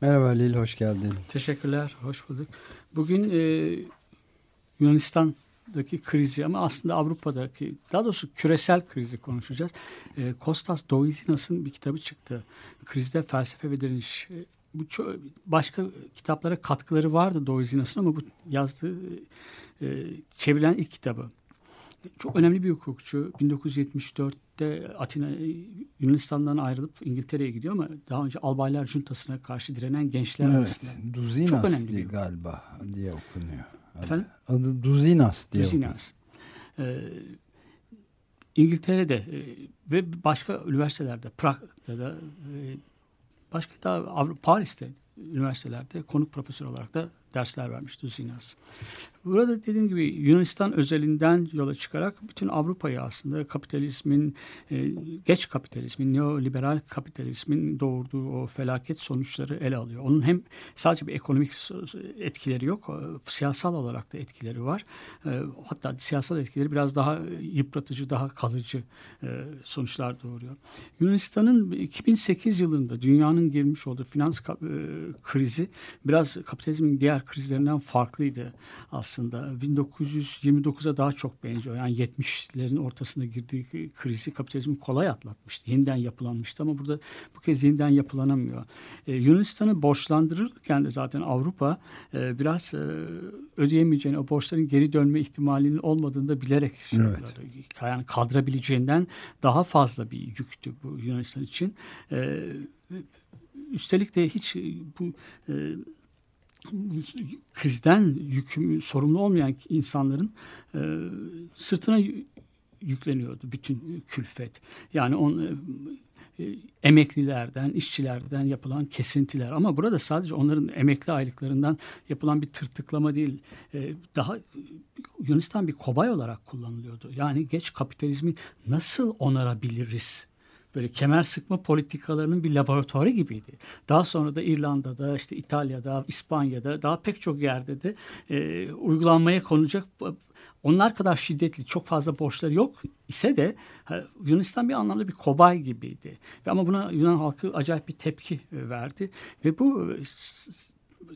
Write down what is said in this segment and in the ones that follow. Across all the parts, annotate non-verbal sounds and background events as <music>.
Merhaba Halil, hoş geldin. Teşekkürler, hoş bulduk. Bugün e, Yunanistan'daki krizi ama aslında Avrupa'daki, daha doğrusu küresel krizi konuşacağız. E, Kostas Doizinas'ın bir kitabı çıktı. Krizde felsefe ve direniş. E, bu ço- başka kitaplara katkıları vardı Doizinas'ın ama bu yazdığı e, çevrilen ilk kitabı. Çok önemli bir hukukçu. 1974'te Atina Yunanistan'dan ayrılıp İngiltere'ye gidiyor ama daha önce Albaylar Juntası'na karşı direnen gençler Evet, arasında. Duzinas Çok önemli diye bir- galiba diye okunuyor. Adı, Efendim? adı Duzinas diye okunuyor. Duzinas. Ee, İngiltere'de e, ve başka üniversitelerde, Prag'da da e, başka da Avru- Paris'te üniversitelerde konuk profesör olarak da dersler vermiş Duzinas. Burada dediğim gibi Yunanistan özelinden yola çıkarak bütün Avrupa'yı aslında kapitalizmin, e, geç kapitalizmin, neoliberal kapitalizmin doğurduğu o felaket sonuçları ele alıyor. Onun hem sadece bir ekonomik etkileri yok, e, siyasal olarak da etkileri var. E, Hatta siyasal etkileri biraz daha yıpratıcı, daha kalıcı sonuçlar doğuruyor. Yunanistan'ın 2008 yılında dünyanın girmiş olduğu finans krizi biraz kapitalizmin diğer krizlerinden farklıydı aslında. 1929'a daha çok benziyor. Yani 70'lerin ortasında girdiği krizi kapitalizm kolay atlatmıştı. Yeniden yapılanmıştı ama burada bu kez yeniden yapılanamıyor. E, Yunanistan'ı borçlandırırken de zaten Avrupa e, biraz e, ödeyemeyeceğini, o borçların geri dönme ihtimalinin olmadığını da bilerek şey Evet. yani kaldırabileceğinden daha fazla bir yüktü bu Yunanistan için. E, üstelik de hiç bu e, krizden yükümü sorumlu olmayan insanların e, sırtına yü- yükleniyordu bütün külfet. Yani on e, e, emeklilerden, işçilerden yapılan kesintiler. Ama burada sadece onların emekli aylıklarından yapılan bir tırtıklama değil. E, daha Yunanistan bir kobay olarak kullanılıyordu. Yani geç kapitalizmi nasıl onarabiliriz? Böyle kemer sıkma politikalarının bir laboratuvarı gibiydi. Daha sonra da İrlanda'da, işte İtalya'da, İspanya'da, daha pek çok yerde de e, uygulanmaya konulacak onlar kadar şiddetli çok fazla borçları yok ise de Yunanistan bir anlamda bir kobay gibiydi. Ama buna Yunan halkı acayip bir tepki e, verdi ve bu e,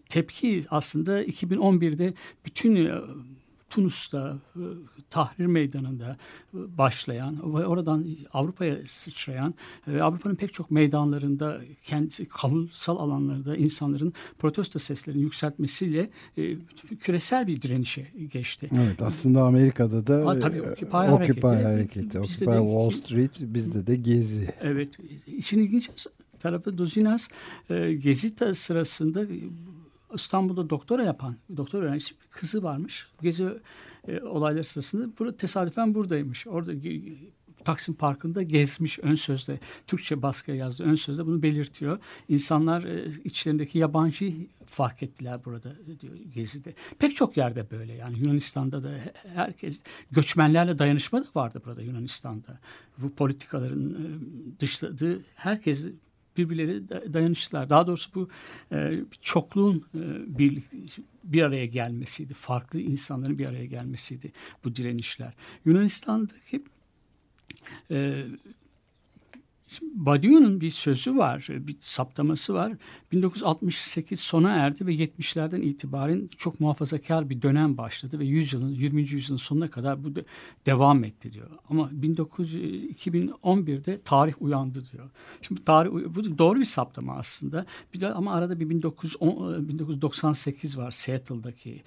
tepki aslında 2011'de bütün e, Tunus'ta, e, Tahrir Meydanı'nda e, başlayan ve oradan Avrupa'ya sıçrayan ve Avrupa'nın pek çok meydanlarında kendisi kamusal alanlarda insanların protesto seslerini yükseltmesiyle e, küresel bir direnişe geçti. Evet, aslında Amerika'da da Ha, tabii, Occupy Occupy hareketi. hareketi, Occupy de- Wall Street, bizde de Gezi. Evet, işin ilginç tarafı Duzinas e, gezi sırasında İstanbul'da doktora yapan doktor öğrencisi bir kızı varmış. Gezi e, olayları sırasında burada tesadüfen buradaymış. Orada Taksim Parkı'nda gezmiş ön sözde. Türkçe baskıya yazdı ön sözde bunu belirtiyor. İnsanlar e, içlerindeki yabancıyı fark ettiler burada e, diyor Gezi'de. Pek çok yerde böyle yani Yunanistan'da da he- herkes göçmenlerle dayanışma da vardı burada Yunanistan'da. Bu politikaların e, dışladığı herkes birbirleri da- dayanıştılar. Daha doğrusu bu e, çokluğun e, bir, bir araya gelmesiydi. Farklı insanların bir araya gelmesiydi bu direnişler. Yunanistan'daki e, Şimdi Badiou'nun bir sözü var, bir saptaması var. 1968 sona erdi ve 70'lerden itibaren çok muhafazakar bir dönem başladı ve 100 yılın 20. yüzyılın sonuna kadar bu de- devam etti diyor. Ama 1900, 2011'de tarih uyandı diyor. Şimdi tarih bu doğru bir saptama aslında. Bir de ama arada bir 1910, 1998 var Seattle'daki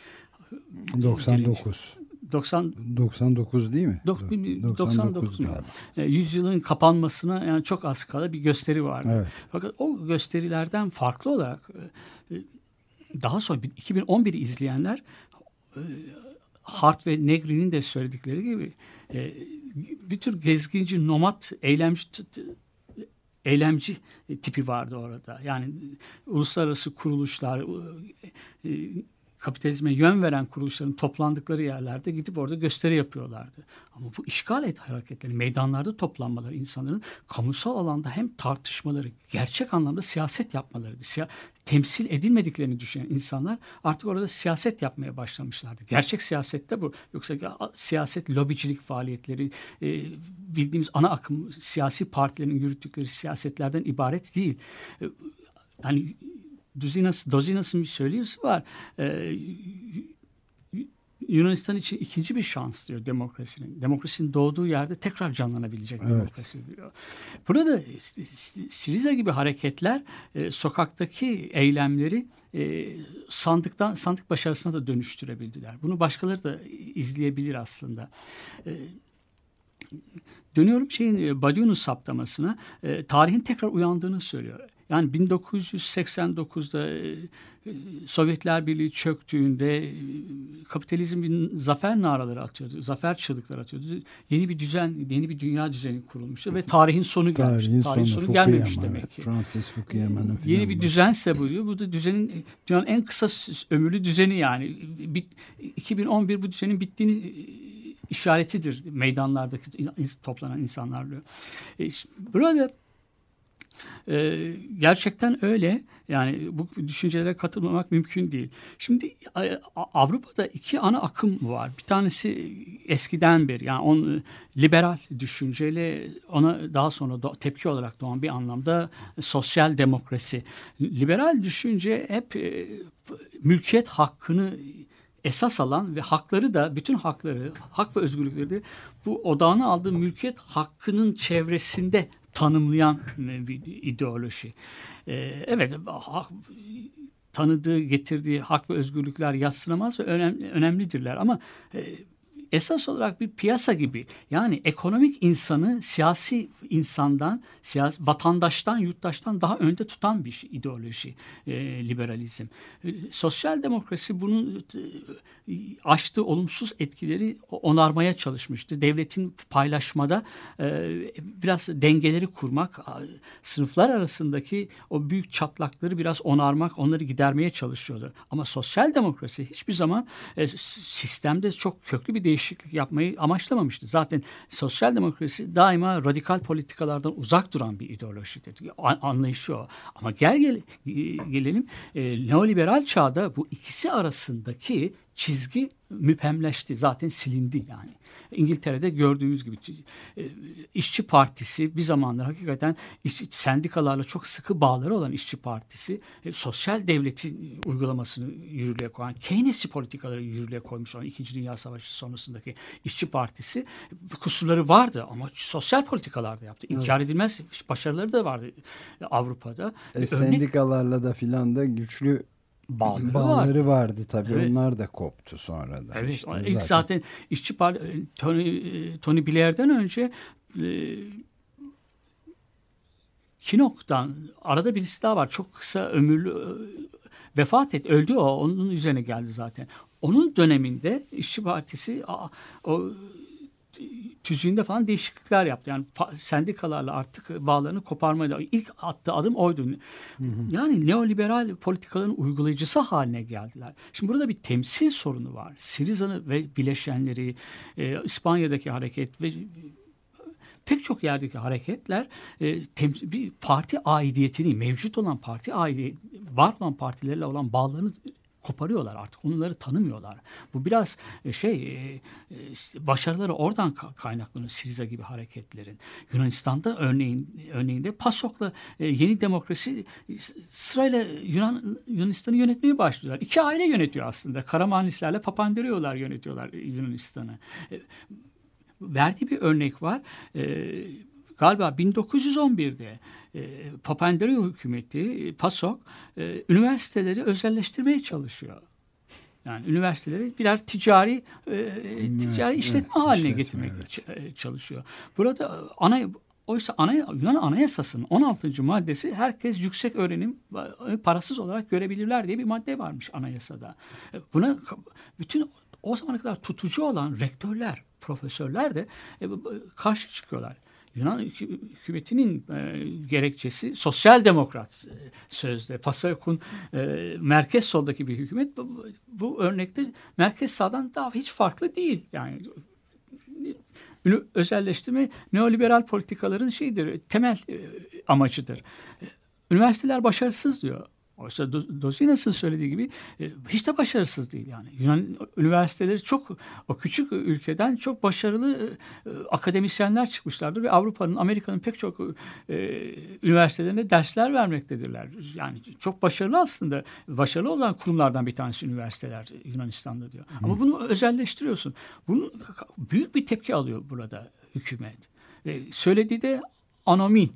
99. 90 99 değil mi? Dok- Do- 99 mu? galiba. e, yüzyılın kapanmasına yani çok az kala bir gösteri vardı. Evet. Fakat o gösterilerden farklı olarak e, e, daha sonra 2011'i izleyenler e, Hart ve Negri'nin de söyledikleri gibi bir tür gezginci nomad eylemci eylemci tipi vardı orada. Yani uluslararası kuruluşlar, kapitalizme yön veren kuruluşların toplandıkları yerlerde gidip orada gösteri yapıyorlardı. Ama bu işgal et hareketleri, meydanlarda toplanmaları insanların kamusal alanda hem tartışmaları, gerçek anlamda siyaset yapmalarıydı. Siya temsil edilmediklerini düşünen insanlar artık orada siyaset yapmaya başlamışlardı. Gerçek siyasette bu. Yoksa siyaset lobicilik faaliyetleri, e, bildiğimiz ana akım siyasi partilerin yürüttükleri siyasetlerden ibaret değil. E, hani Duzinas, Dozinas'ın bir söyleyisi var. Ee, Yunanistan için ikinci bir şans diyor demokrasinin. Demokrasinin doğduğu yerde tekrar canlanabilecek evet. demokrasi diyor. Burada Siriza gibi hareketler e, sokaktaki eylemleri e, sandıktan sandık başarısına da dönüştürebildiler. Bunu başkaları da izleyebilir aslında. E, dönüyorum şeyin e, Badiou'nun saptamasına e, tarihin tekrar uyandığını söylüyor. Yani 1989'da e, e, Sovyetler Birliği çöktüğünde e, kapitalizm bir zafer naraları atıyordu. Zafer çığlıkları atıyordu. Yeni bir düzen, yeni bir dünya düzeni kurulmuştu ve tarihin sonu gelmiş. Tarihin, tarihin sonu, sonu gelmemiş demek ki. Francis Fukuyama'nın Yeni bir düzense bu diyor. Bu da düzenin dünyanın en kısa ömürlü düzeni yani. 2011 bu düzenin bittiğini işaretidir meydanlardaki toplanan insanlar diyor. Burada e, gerçekten öyle. Yani bu düşüncelere katılmamak mümkün değil. Şimdi Avrupa'da iki ana akım var. Bir tanesi eskiden bir yani on liberal düşünceyle ona daha sonra tepki olarak doğan bir anlamda sosyal demokrasi. Liberal düşünce hep e, mülkiyet hakkını esas alan ve hakları da bütün hakları, hak ve özgürlükleri de bu odağına aldığı mülkiyet hakkının çevresinde tanımlayan bir ideoloji. Ee, evet tanıdığı, getirdiği hak ve özgürlükler yatsınamaz ve önemli, önemlidirler ama e, esas olarak bir piyasa gibi yani ekonomik insanı siyasi insandan, siyasi vatandaştan, yurttaştan daha önde tutan bir ideoloji e, liberalizm. E, sosyal demokrasi bunun e, açtığı olumsuz etkileri onarmaya çalışmıştı. Devletin paylaşmada e, biraz dengeleri kurmak, sınıflar arasındaki o büyük çatlakları biraz onarmak, onları gidermeye çalışıyordu. Ama sosyal demokrasi hiçbir zaman e, sistemde çok köklü bir değişiklik değişiklik yapmayı amaçlamamıştı. Zaten sosyal demokrasi daima radikal politikalardan uzak duran bir ideolojidir. Anlayışı o. Ama gel, gel gelelim e, neoliberal çağda bu ikisi arasındaki çizgi müphemleşti. Zaten silindi yani. İngiltere'de gördüğünüz gibi e, işçi partisi bir zamanlar hakikaten işçi, sendikalarla çok sıkı bağları olan işçi partisi e, sosyal devletin uygulamasını yürürlüğe koyan Keynesçi politikaları yürürlüğe koymuş olan 2. Dünya Savaşı sonrasındaki işçi partisi kusurları vardı ama sosyal politikalarda yaptı. İnkar evet. edilmez başarıları da vardı Avrupa'da. E, Örnek, sendikalarla da filan da güçlü bağları, bağları var. vardı tabii. Evet. Onlar da koptu sonra da. Evet. Işte ilk zaten, zaten işçi parti e, Tony, e, Tony Blair'den önce e, Kinok'tan arada birisi daha var. Çok kısa ömürlü e, vefat et öldü o onun üzerine geldi zaten. Onun döneminde işçi partisi o tüzüğünde falan değişiklikler yaptı. Yani sendikalarla artık bağlarını koparmaya ilk attığı adım oydu. Hı hı. Yani neoliberal politikaların uygulayıcısı haline geldiler. Şimdi burada bir temsil sorunu var. Siriza'nı ve bileşenleri, e, İspanya'daki hareket ve pek çok yerdeki hareketler e, bir parti aidiyetini, mevcut olan parti aidiyet, var olan partilerle olan bağlarını koparıyorlar artık. Onları tanımıyorlar. Bu biraz e, şey e, e, başarıları oradan kaynaklanıyor Siriza gibi hareketlerin. Yunanistan'da örneğin örneğinde PASOK'la yeni demokrasi sırayla Yunan Yunanistan'ı yönetmeye başlıyorlar. İki aile yönetiyor aslında. Karamanlislerle Papandreou'lar yönetiyorlar Yunanistan'ı. Verdiği bir örnek var. Galiba 1911'de e, Papandreou hükümeti, e, PASOK, e, üniversiteleri özelleştirmeye çalışıyor. Yani üniversiteleri birer ticari e, ticari işletme evet, haline işletme, getirmeye evet. çalışıyor. Burada ana oysa ana, Yunan Anayasası'nın 16. maddesi herkes yüksek öğrenim parasız olarak görebilirler diye bir madde varmış anayasada. Buna bütün o zamana kadar tutucu olan rektörler, profesörler de karşı çıkıyorlar. Yunan hükümetinin e, gerekçesi sosyal demokrat e, sözde. Pasakun e, merkez soldaki bir hükümet. Bu, bu örnekte merkez sağdan daha hiç farklı değil. Yani özelleştirme neoliberal politikaların şeydir, temel e, amacıdır. Üniversiteler başarısız diyor. Oysa Dozinas'ın söylediği gibi e, hiç de başarısız değil yani. Yunan üniversiteleri çok o küçük ülkeden çok başarılı e, akademisyenler çıkmışlardır ve Avrupa'nın, Amerika'nın pek çok e, üniversitelerinde dersler vermektedirler. Yani çok başarılı aslında. Başarılı olan kurumlardan bir tanesi üniversiteler Yunanistan'da diyor. Hı. Ama bunu özelleştiriyorsun. Bunu büyük bir tepki alıyor burada hükümet. E, söylediği de anomi,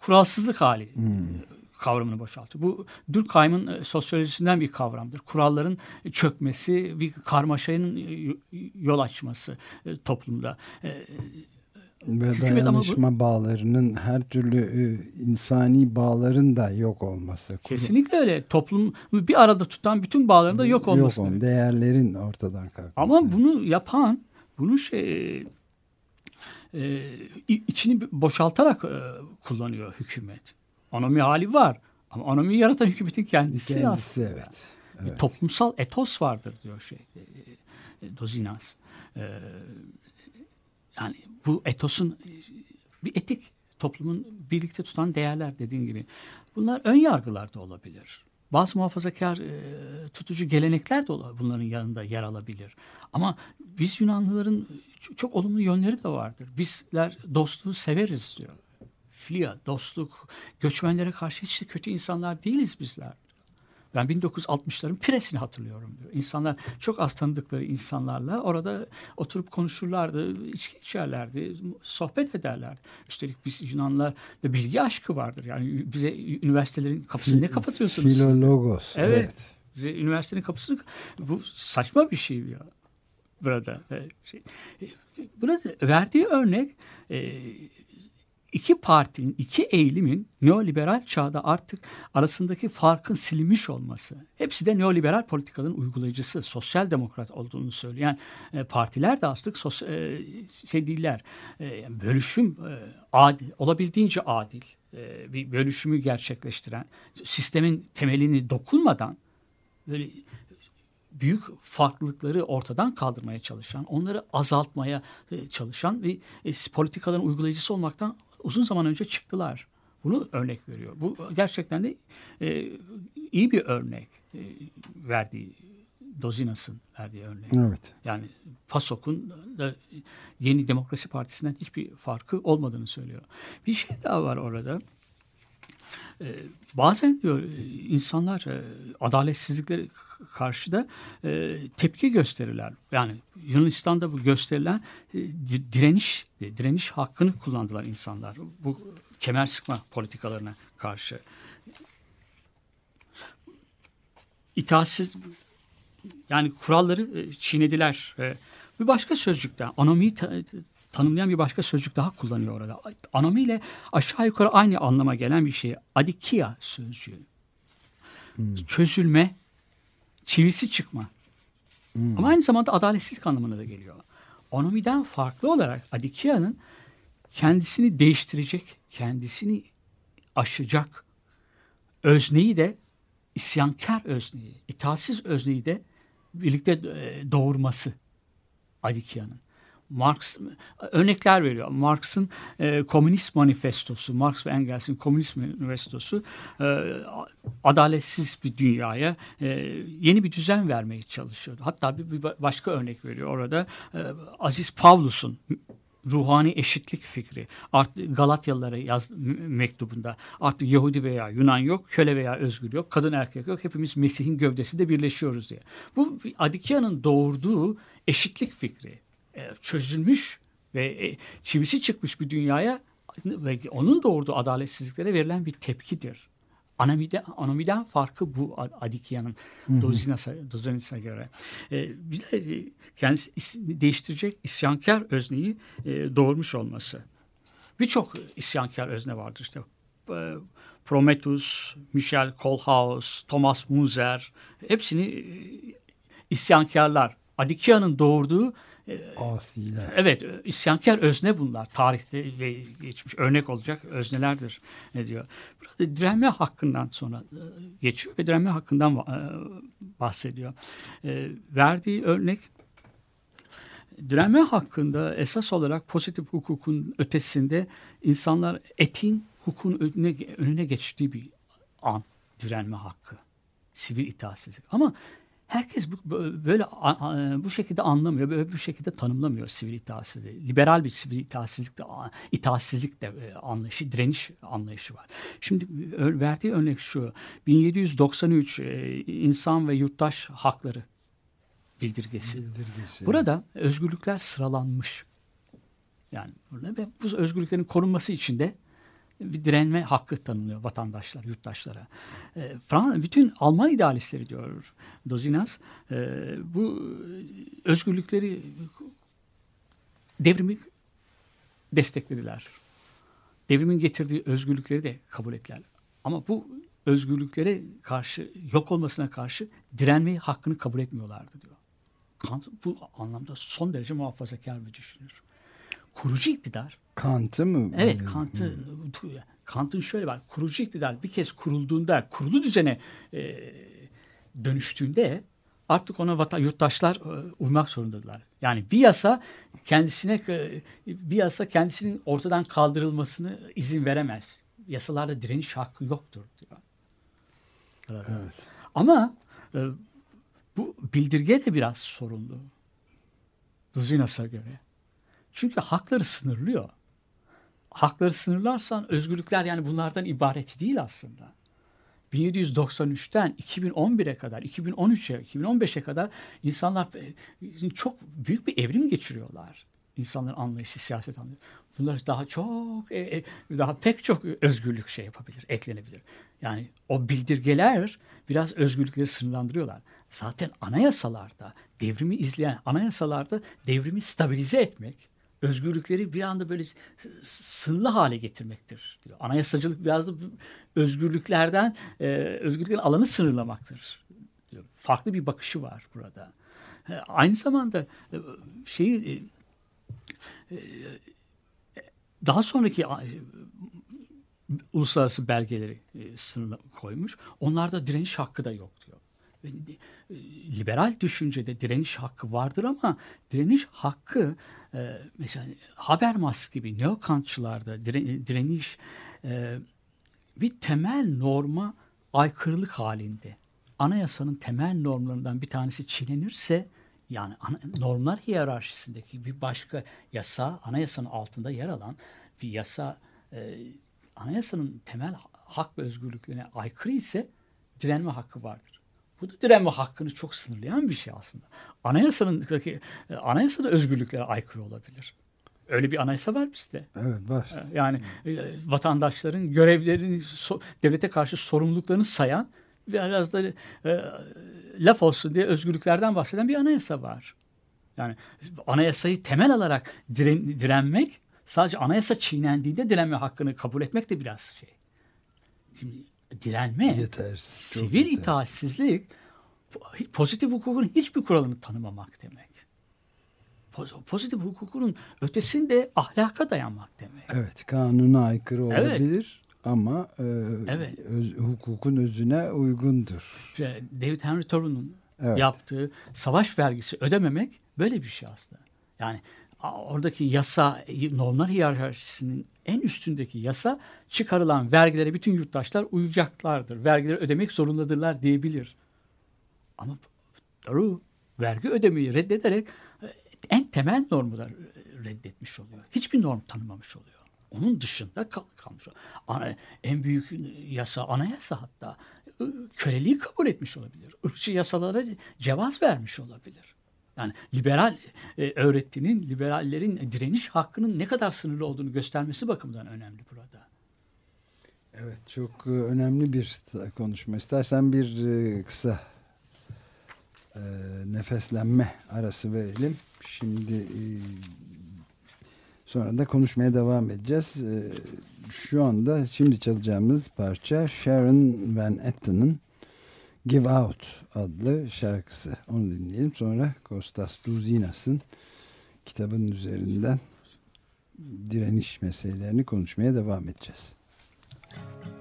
kuralsızlık hali. Hmm kavramını boşaltıyor. Bu Durkheim'ın e, sosyolojisinden bir kavramdır. Kuralların çökmesi, bir karmaşanın e, yol açması e, toplumda. Ve dayanışma bu, bağlarının her türlü insani bağların da yok olması. Kesinlikle öyle. Toplum bir arada tutan bütün bağların da yok olması. Yok değerlerin ortadan kalkması. Ama bunu yapan, bunu şey e, içini boşaltarak e, kullanıyor hükümet. Anomi hali var. Ama anomi yaratan hükümetin kendisi, kendisi aslında. Evet, evet. Bir toplumsal etos vardır diyor şey e, e, Dozinas. Ee, yani bu etosun e, bir etik toplumun birlikte tutan değerler dediğin gibi. Bunlar ön yargılar da olabilir. Bazı muhafazakar e, tutucu gelenekler de bunların yanında yer alabilir. Ama biz Yunanlıların çok, çok olumlu yönleri de vardır. Bizler dostluğu severiz diyor filia, dostluk, göçmenlere karşı hiç de kötü insanlar değiliz bizler. Ben 1960'ların Pires'ini hatırlıyorum diyor. İnsanlar çok az tanıdıkları insanlarla orada oturup konuşurlardı, içki içerlerdi, sohbet ederlerdi. Üstelik biz Yunanlar ve bilgi aşkı vardır. Yani bize üniversitelerin kapısını ne kapatıyorsunuz? Filologos. Evet. evet. Bize üniversitenin kapısını bu saçma bir şey ya. Burada şey. Burada verdiği örnek e, iki partinin, iki eğilimin neoliberal çağda artık arasındaki farkın silinmiş olması. Hepsi de neoliberal politikaların uygulayıcısı, sosyal demokrat olduğunu söyleyen e, partiler de artık sos, e, şey değiller. E, bölüşüm e, adil, olabildiğince adil e, bir bölüşümü gerçekleştiren, sistemin temelini dokunmadan böyle büyük farklılıkları ortadan kaldırmaya çalışan, onları azaltmaya e, çalışan ve politikaların uygulayıcısı olmaktan uzun zaman önce çıktılar. Bunu örnek veriyor. Bu gerçekten de e, iyi bir örnek e, verdiği Dozinas'ın verdiği örnek. Evet. Yani PASOK'un da Yeni Demokrasi Partisi'nden hiçbir farkı olmadığını söylüyor. Bir şey daha var orada. Ee, bazen diyor insanlar e, adaletsizlikleri karşıda e, tepki gösterirler. Yani Yunanistan'da bu gösterilen e, direniş direniş hakkını kullandılar insanlar. Bu kemer sıkma politikalarına karşı. İtaatsiz yani kuralları e, çiğnediler. E, bir başka sözcükten anomiyi tanımlayan bir başka sözcük daha kullanıyor orada. Anomi ile aşağı yukarı aynı anlama gelen bir şey. Adikia sözcüğü. Hmm. Çözülme, çivisi çıkma. Hmm. Ama aynı zamanda adaletsizlik anlamına da geliyor. Onomiden farklı olarak Adikia'nın kendisini değiştirecek, kendisini aşacak özneyi de isyankar özneyi, itaatsiz özneyi de birlikte e, doğurması Adikia'nın. Marx örnekler veriyor. Marx'ın e, Komünist Manifestosu, Marx ve Engels'in Komünist Manifestosu e, adaletsiz bir dünyaya e, yeni bir düzen vermeye çalışıyor. Hatta bir, bir başka örnek veriyor orada. E, Aziz Pavlus'un ruhani eşitlik fikri. Artık Galatyalılara yaz mektubunda artık Yahudi veya Yunan yok, köle veya özgür yok, kadın erkek yok. Hepimiz Mesih'in gövdesinde birleşiyoruz diye. Bu Adikya'nın doğurduğu eşitlik fikri. E, çözülmüş ve e, çivisi çıkmış bir dünyaya ve onun doğurduğu adaletsizliklere verilen bir tepkidir. Anomide, anomiden farkı bu Adikya'nın Dozinas'a göre. Ee, bir de e, kendisi değiştirecek isyankar özneyi e, doğurmuş olması. Birçok isyankar özne vardır işte. E, Prometheus, Michel Kohlhaas, Thomas Muser hepsini e, isyankarlar. Adikya'nın doğurduğu Asiler. Evet, isyankar özne bunlar. Tarihte ve geçmiş örnek olacak öznelerdir ne diyor. Burada direnme hakkından sonra e, geçiyor ve direnme hakkından e, bahsediyor. E, verdiği örnek direnme hakkında esas olarak pozitif hukukun ötesinde insanlar etin hukukun önüne, önüne geçtiği bir an direnme hakkı. Sivil itaatsizlik. Ama herkes bu, böyle bu şekilde anlamıyor, böyle bu şekilde tanımlamıyor sivil itaatsizliği. Liberal bir sivil itaatsizlik de, itaatsizlik de e, anlayışı, direniş anlayışı var. Şimdi verdiği örnek şu, 1793 e, insan ve yurttaş hakları bildirgesi. bildirgesi. Burada özgürlükler sıralanmış. Yani ve bu özgürlüklerin korunması için de bir direnme hakkı tanınıyor vatandaşlar, yurttaşlara. E, Frans, bütün Alman idealistleri diyor Dozinas, e, bu özgürlükleri devrimi desteklediler. Devrimin getirdiği özgürlükleri de kabul ettiler. Ama bu özgürlüklere karşı, yok olmasına karşı direnmeyi hakkını kabul etmiyorlardı diyor. Kant bu anlamda son derece muhafazakar bir düşünür. Kurucu iktidar Kant'ı mı? Evet Kant'ı Kant'ın şöyle var. Kurucu iktidar bir kez kurulduğunda, kurulu düzene e, dönüştüğünde artık ona vatan, yurttaşlar e, uymak zorundadılar. Yani bir yasa kendisine e, bir yasa kendisinin ortadan kaldırılmasını izin veremez. Yasalarda direniş hakkı yoktur diyor. Evet. Ama e, bu bildirge de biraz sorunlu. Duzinas'a göre. Çünkü hakları sınırlıyor hakları sınırlarsan özgürlükler yani bunlardan ibaret değil aslında. 1793'ten 2011'e kadar, 2013'e, 2015'e kadar insanlar e, çok büyük bir evrim geçiriyorlar. İnsanların anlayışı, siyaset anlayışı. Bunlar daha çok, e, e, daha pek çok özgürlük şey yapabilir, eklenebilir. Yani o bildirgeler biraz özgürlükleri sınırlandırıyorlar. Zaten anayasalarda, devrimi izleyen anayasalarda devrimi stabilize etmek, özgürlükleri bir anda böyle sınırlı hale getirmektir diyor. Anayasacılık biraz da özgürlüklerden e, özgürlüklerin alanı sınırlamaktır diyor. Farklı bir bakışı var burada. E, aynı zamanda e, şeyi e, e, daha sonraki uluslararası belgeleri e, koymuş. Onlarda direniş hakkı da yok diyor. Liberal düşüncede direniş hakkı vardır ama direniş hakkı e, mesela Habermas gibi neokantçılarda direniş e, bir temel norma aykırılık halinde. Anayasanın temel normlarından bir tanesi çiğnenirse yani normlar hiyerarşisindeki bir başka yasa anayasanın altında yer alan bir yasa e, anayasanın temel hak ve özgürlüklerine aykırı ise direnme hakkı vardır. Bu da direnme hakkını çok sınırlayan bir şey aslında. Anayasanın e, anayasada özgürlüklere aykırı olabilir. Öyle bir anayasa var bizde. Evet var. E, yani e, vatandaşların görevlerini devlete karşı sorumluluklarını sayan biraz da e, laf olsun diye özgürlüklerden bahseden bir anayasa var. Yani anayasayı temel alarak diren, direnmek sadece anayasa çiğnendiğinde direnme hakkını kabul etmek de biraz şey. Şimdi direnme, yetersiz, sivil yetersiz. itaatsizlik pozitif hukukun hiçbir kuralını tanımamak demek. Pozitif hukukun ötesinde ahlaka dayanmak demek. Evet, kanuna aykırı olabilir evet. ama e, evet. öz, hukukun özüne uygundur. David Henry Thoreau'nun evet. yaptığı savaş vergisi ödememek böyle bir şey aslında. Yani oradaki yasa, normlar hiyerarşisinin en üstündeki yasa çıkarılan vergilere bütün yurttaşlar uyacaklardır. Vergileri ödemek zorundadırlar diyebilir. Ama doğru vergi ödemeyi reddederek e, en temel normu da reddetmiş oluyor. Hiçbir norm tanımamış oluyor. Onun dışında kal kalmış. Ana, en büyük yasa anayasa hatta köleliği kabul etmiş olabilir. Irkçı yasalara cevaz vermiş olabilir. Yani liberal e, öğretinin, liberallerin direniş hakkının ne kadar sınırlı olduğunu göstermesi bakımından önemli burada. Evet çok e, önemli bir konuşma. İstersen bir e, kısa e, nefeslenme arası verelim. Şimdi e, sonra da konuşmaya devam edeceğiz. E, şu anda şimdi çalacağımız parça Sharon Van Etten'ın Give Out adlı şarkısı. Onu dinleyelim. Sonra Kostas Duzinas'ın kitabın üzerinden direniş meselelerini konuşmaya devam edeceğiz. Müzik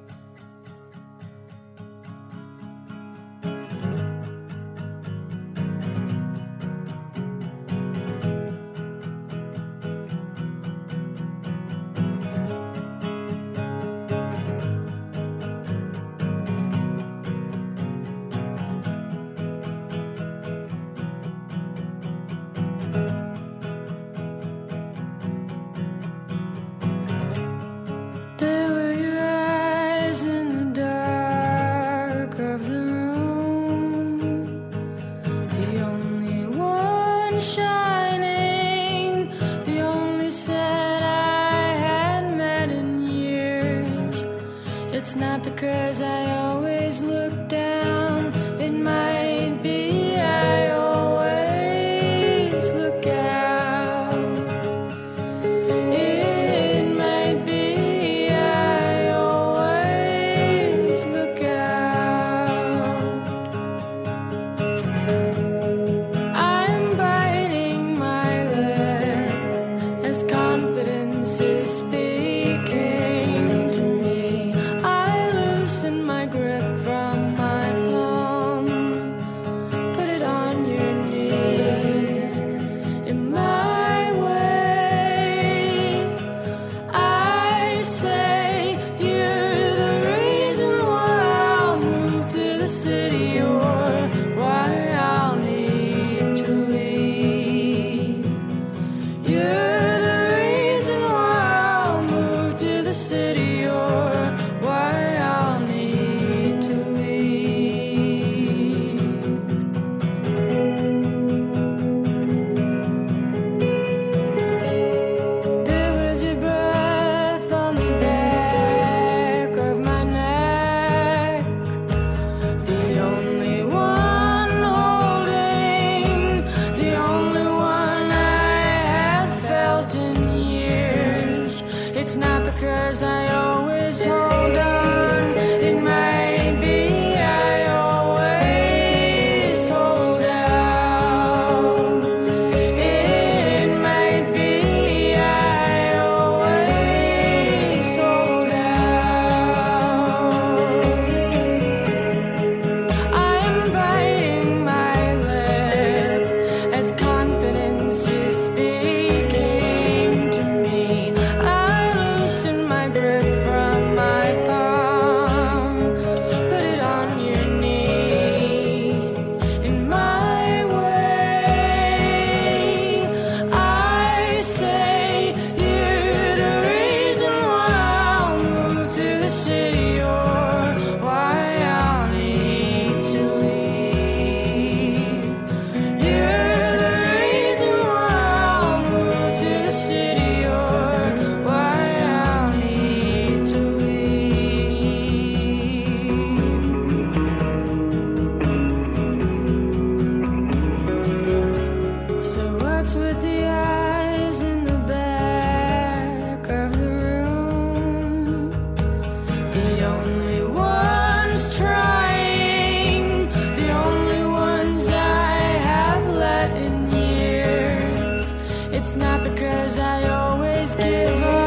Cause I always give up.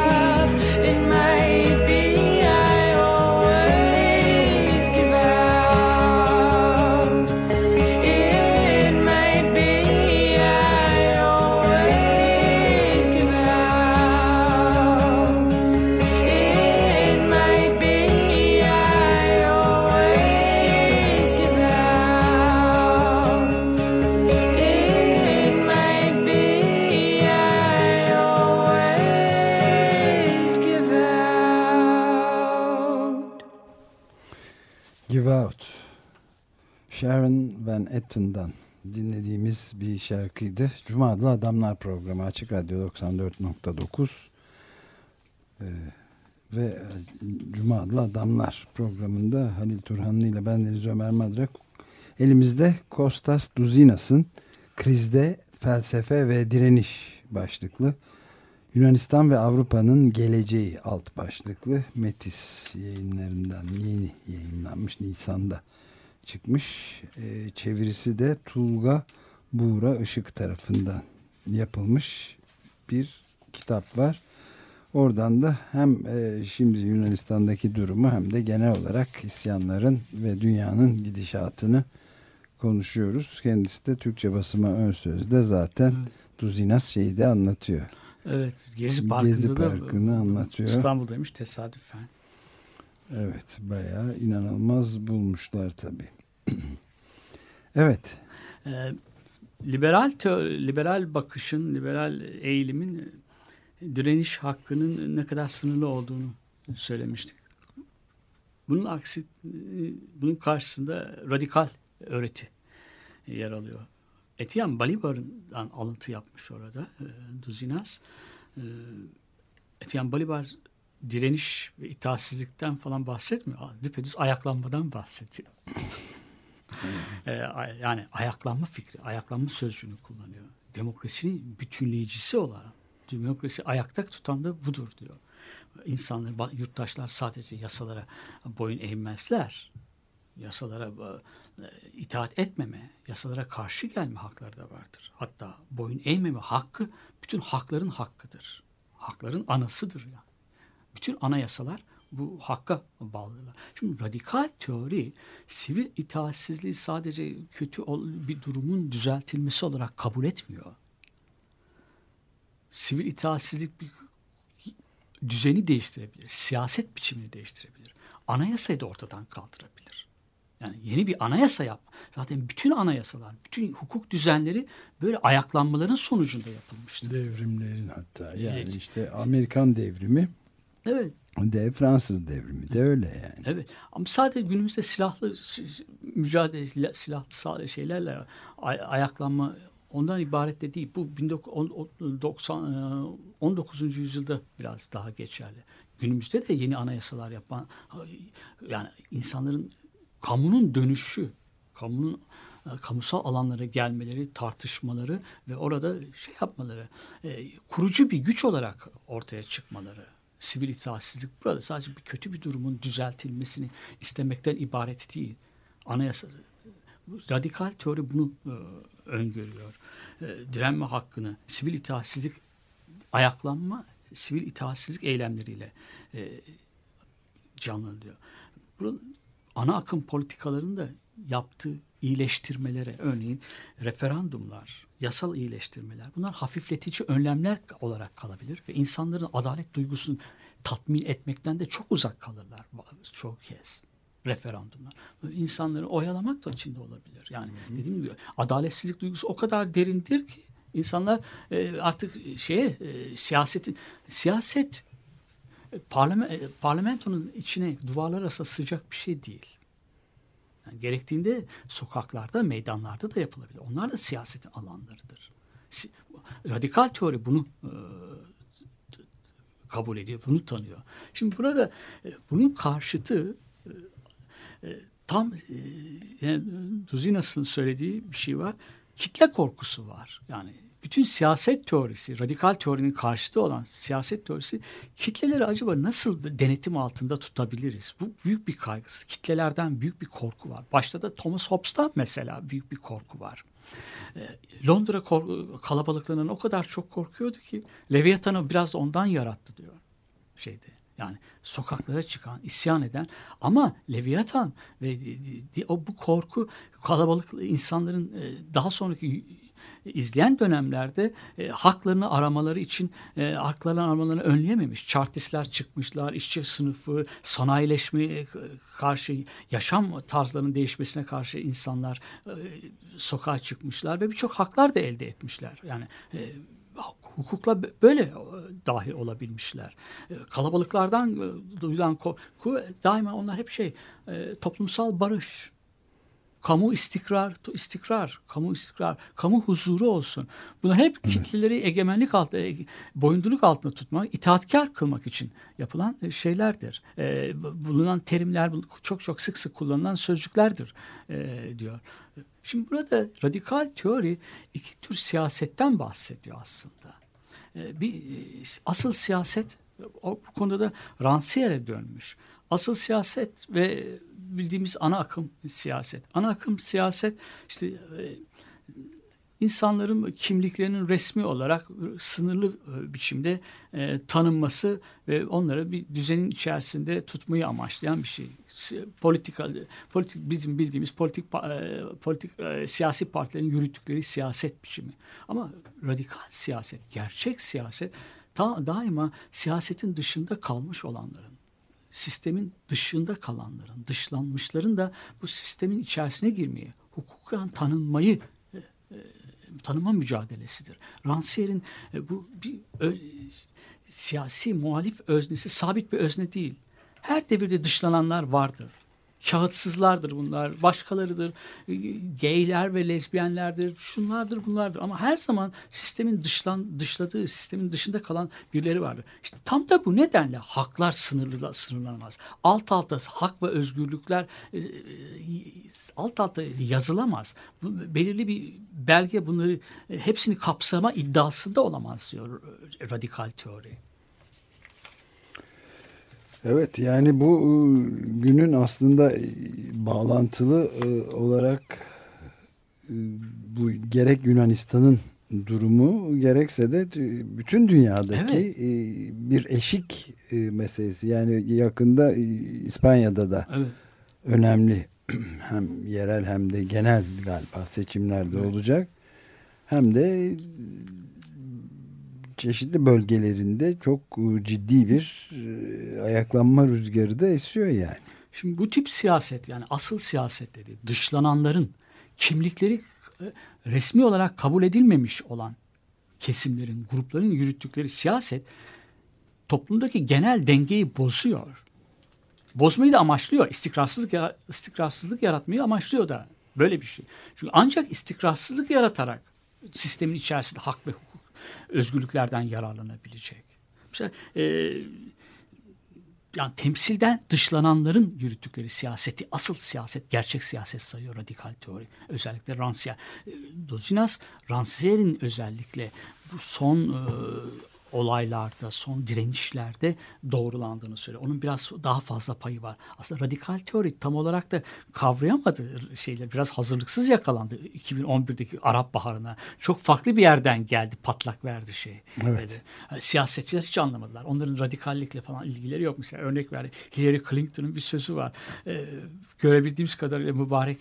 Van Etten'dan dinlediğimiz bir şarkıydı. Cuma Adlı Adamlar programı Açık Radyo 94.9 ee, ve e, Cuma Adlı Adamlar programında Halil Turhanlı ile ben Deniz Ömer Madrak elimizde Kostas Duzinas'ın Krizde Felsefe ve Direniş başlıklı Yunanistan ve Avrupa'nın Geleceği alt başlıklı Metis yayınlarından yeni yayınlanmış Nisan'da çıkmış. E, çevirisi de Tulga Buğra Işık tarafından yapılmış bir kitap var. Oradan da hem e, şimdi Yunanistan'daki durumu hem de genel olarak isyanların ve dünyanın gidişatını konuşuyoruz. Kendisi de Türkçe basıma ön sözde zaten evet. Duzinas şeyi de anlatıyor. Evet. Gezi Parkı'nda Gezi Parkı'nı da, anlatıyor. İstanbul'daymış tesadüfen. Evet bayağı inanılmaz bulmuşlar tabii. <clears throat> evet Ee, liberal liberal bakışın, liberal eğilimin direniş hakkının ne kadar sınırlı olduğunu söylemiştik. Bunun aksi, bunun karşısında radikal öğreti yer alıyor. Etienne Balibar'dan alıntı yapmış orada e, Duzinas. E, Etienne Balibar direniş ve itaatsizlikten falan bahsetmiyor. Düpedüz ayaklanmadan bahsediyor. <laughs> Ay- yani ayaklanma fikri, ayaklanma sözcüğünü kullanıyor. Demokrasinin bütünleyicisi olarak demokrasi ayakta tutan da budur diyor. İnsanlar, yurttaşlar sadece yasalara boyun eğmezler. Yasalara e, itaat etmeme, yasalara karşı gelme hakları da vardır. Hatta boyun eğmeme hakkı bütün hakların hakkıdır. Hakların anasıdır yani. Bütün anayasalar bu hakka bağlılar. Şimdi radikal teori sivil itaatsizliği sadece kötü bir durumun düzeltilmesi olarak kabul etmiyor. Sivil itaatsizlik bir düzeni değiştirebilir. Siyaset biçimini değiştirebilir. Anayasayı da ortadan kaldırabilir. Yani yeni bir anayasa yapma. Zaten bütün anayasalar, bütün hukuk düzenleri böyle ayaklanmaların sonucunda yapılmıştır. devrimlerin hatta yani Evet. işte Amerikan devrimi Evet. de Fransız devrimi de öyle yani. Evet ama sadece günümüzde silahlı si- si- mücadele silah- silahlı şeylerle ay- ayaklanma ondan ibaret de değil. Bu 1990 e, 19. yüzyılda biraz daha geçerli. Günümüzde de yeni anayasalar yapan yani insanların kamunun dönüşü, kamunun e, kamusal alanlara gelmeleri, tartışmaları ve orada şey yapmaları, e, kurucu bir güç olarak ortaya çıkmaları. Sivil itaatsizlik burada sadece bir kötü bir durumun düzeltilmesini istemekten ibaret değil. Anayasa radikal teori bunu e, öngörüyor. E, direnme hakkını, sivil itaatsizlik, ayaklanma, sivil itaatsizlik eylemleriyle e, canlandırıyor. Burada ana akım politikalarının da yaptığı iyileştirmelere, örneğin referandumlar, yasal iyileştirmeler, bunlar hafifletici önlemler olarak kalabilir ve insanların adalet duygusunu tatmin etmekten de çok uzak kalırlar çok kez referandumlar. İnsanları oyalamak da içinde olabilir. Yani dediğim gibi adaletsizlik duygusu o kadar derindir ki insanlar e, artık şeye e, siyasetin siyaset e, e, parlamentonun içine duvarlar arasında sıcak bir şey değil. Yani gerektiğinde sokaklarda, meydanlarda da yapılabilir. Onlar da siyasetin alanlarıdır. Radikal teori bunu e, kabul ediyor, bunu tanıyor. Şimdi burada e, bunun karşıtı e, e, tam e, yani Duzinas'ın söylediği bir şey var. Kitle korkusu var. Yani bütün siyaset teorisi, radikal teorinin karşıtı olan siyaset teorisi kitleleri acaba nasıl denetim altında tutabiliriz? Bu büyük bir kaygısı. Kitlelerden büyük bir korku var. Başta da Thomas Hobbes'tan mesela büyük bir korku var. E, Londra kalabalıklarından o kadar çok korkuyordu ki Leviathan'ı biraz da ondan yarattı diyor şeyde. Yani sokaklara çıkan, isyan eden ama Leviathan ve o bu korku kalabalık insanların e, daha sonraki izleyen dönemlerde e, haklarını aramaları için e, haklarını aramalarını önleyememiş. Chartistler çıkmışlar, işçi sınıfı, sanayileşmeye karşı, yaşam tarzlarının değişmesine karşı insanlar e, sokağa çıkmışlar ve birçok haklar da elde etmişler. Yani e, hukukla böyle e, dahil olabilmişler. E, Kalabalıklardan e, duyulan korku daima onlar hep şey toplumsal barış, kamu istikrar, istikrar, kamu istikrar, kamu huzuru olsun. Bunlar hep kitleleri egemenlik altında, ege- boyunduruk altında tutmak, itaatkar kılmak için yapılan e, şeylerdir. E, bulunan terimler çok çok sık sık kullanılan sözcüklerdir e, diyor. Şimdi burada radikal teori iki tür siyasetten bahsediyor aslında. E, bir e, asıl siyaset o bu konuda da Rancière'e dönmüş. Asıl siyaset ve bildiğimiz ana akım siyaset. Ana akım siyaset işte e, insanların kimliklerinin resmi olarak sınırlı e, biçimde e, tanınması ve onları bir düzenin içerisinde tutmayı amaçlayan bir şey. Politika, politik bizim bildiğimiz politik politik siyasi partilerin yürüttükleri siyaset biçimi. Ama radikal siyaset, gerçek siyaset daima siyasetin dışında kalmış olanların sistemin dışında kalanların, dışlanmışların da bu sistemin içerisine girmeyi, hukuken tanınmayı e, e, tanıma mücadelesidir. Rancière'in e, bu bir ö- siyasi muhalif öznesi sabit bir özne değil. Her devirde dışlananlar vardır. Kağıtsızlardır bunlar, başkalarıdır, e, gayler ve lezbiyenlerdir, şunlardır bunlardır. Ama her zaman sistemin dışlan, dışladığı, sistemin dışında kalan birileri vardır. İşte tam da bu nedenle haklar sınırlı, sınırlanamaz. Alt alta hak ve özgürlükler e, e, alt alta yazılamaz. Belirli bir belge bunları e, hepsini kapsama iddiasında olamaz diyor radikal teori. Evet yani bu e, günün aslında e, bağlantılı e, olarak bu gerek Yunanistan'ın durumu gerekse de tü- bütün dünyadaki Evet. bir eşik meselesi. Yani yakında İspanya'da da Evet. önemli <clears throat> hem yerel hem de genel galiba seçimlerde olacak. Hem de çeşitli bölgelerinde çok e, ciddi bir e, ayaklanma rüzgarı da esiyor yani. Şimdi bu tip siyaset yani asıl siyaset dedi dışlananların kimlikleri e, resmi olarak kabul edilmemiş olan kesimlerin, grupların yürüttükleri siyaset toplumdaki genel dengeyi bozuyor. Bozmayı da amaçlıyor. İstikrarsızlık, istikrarsızlık yaratmayı amaçlıyor da böyle bir şey. Çünkü ancak istikrarsızlık yaratarak sistemin içerisinde hak ve hukuk, özgürlüklerden yararlanabilecek. Mesela e, yani temsilden dışlananların yürüttükleri siyaseti asıl siyaset, gerçek siyaset sayıyor radikal teori. Özellikle Rancière. Dozinas, Rancière'in özellikle bu son e, olaylarda, son direnişlerde doğrulandığını söylüyor. Onun biraz daha fazla payı var. Aslında radikal teori tam olarak da kavrayamadı şeyler. Biraz hazırlıksız yakalandı 2011'deki Arap Baharı'na. Çok farklı bir yerden geldi, patlak verdi şey. Evet. Dedi. Siyasetçiler hiç anlamadılar. Onların radikallikle falan ilgileri yok. Mesela örnek verdi. Hillary Clinton'ın bir sözü var. Ee, görebildiğimiz kadarıyla mübarek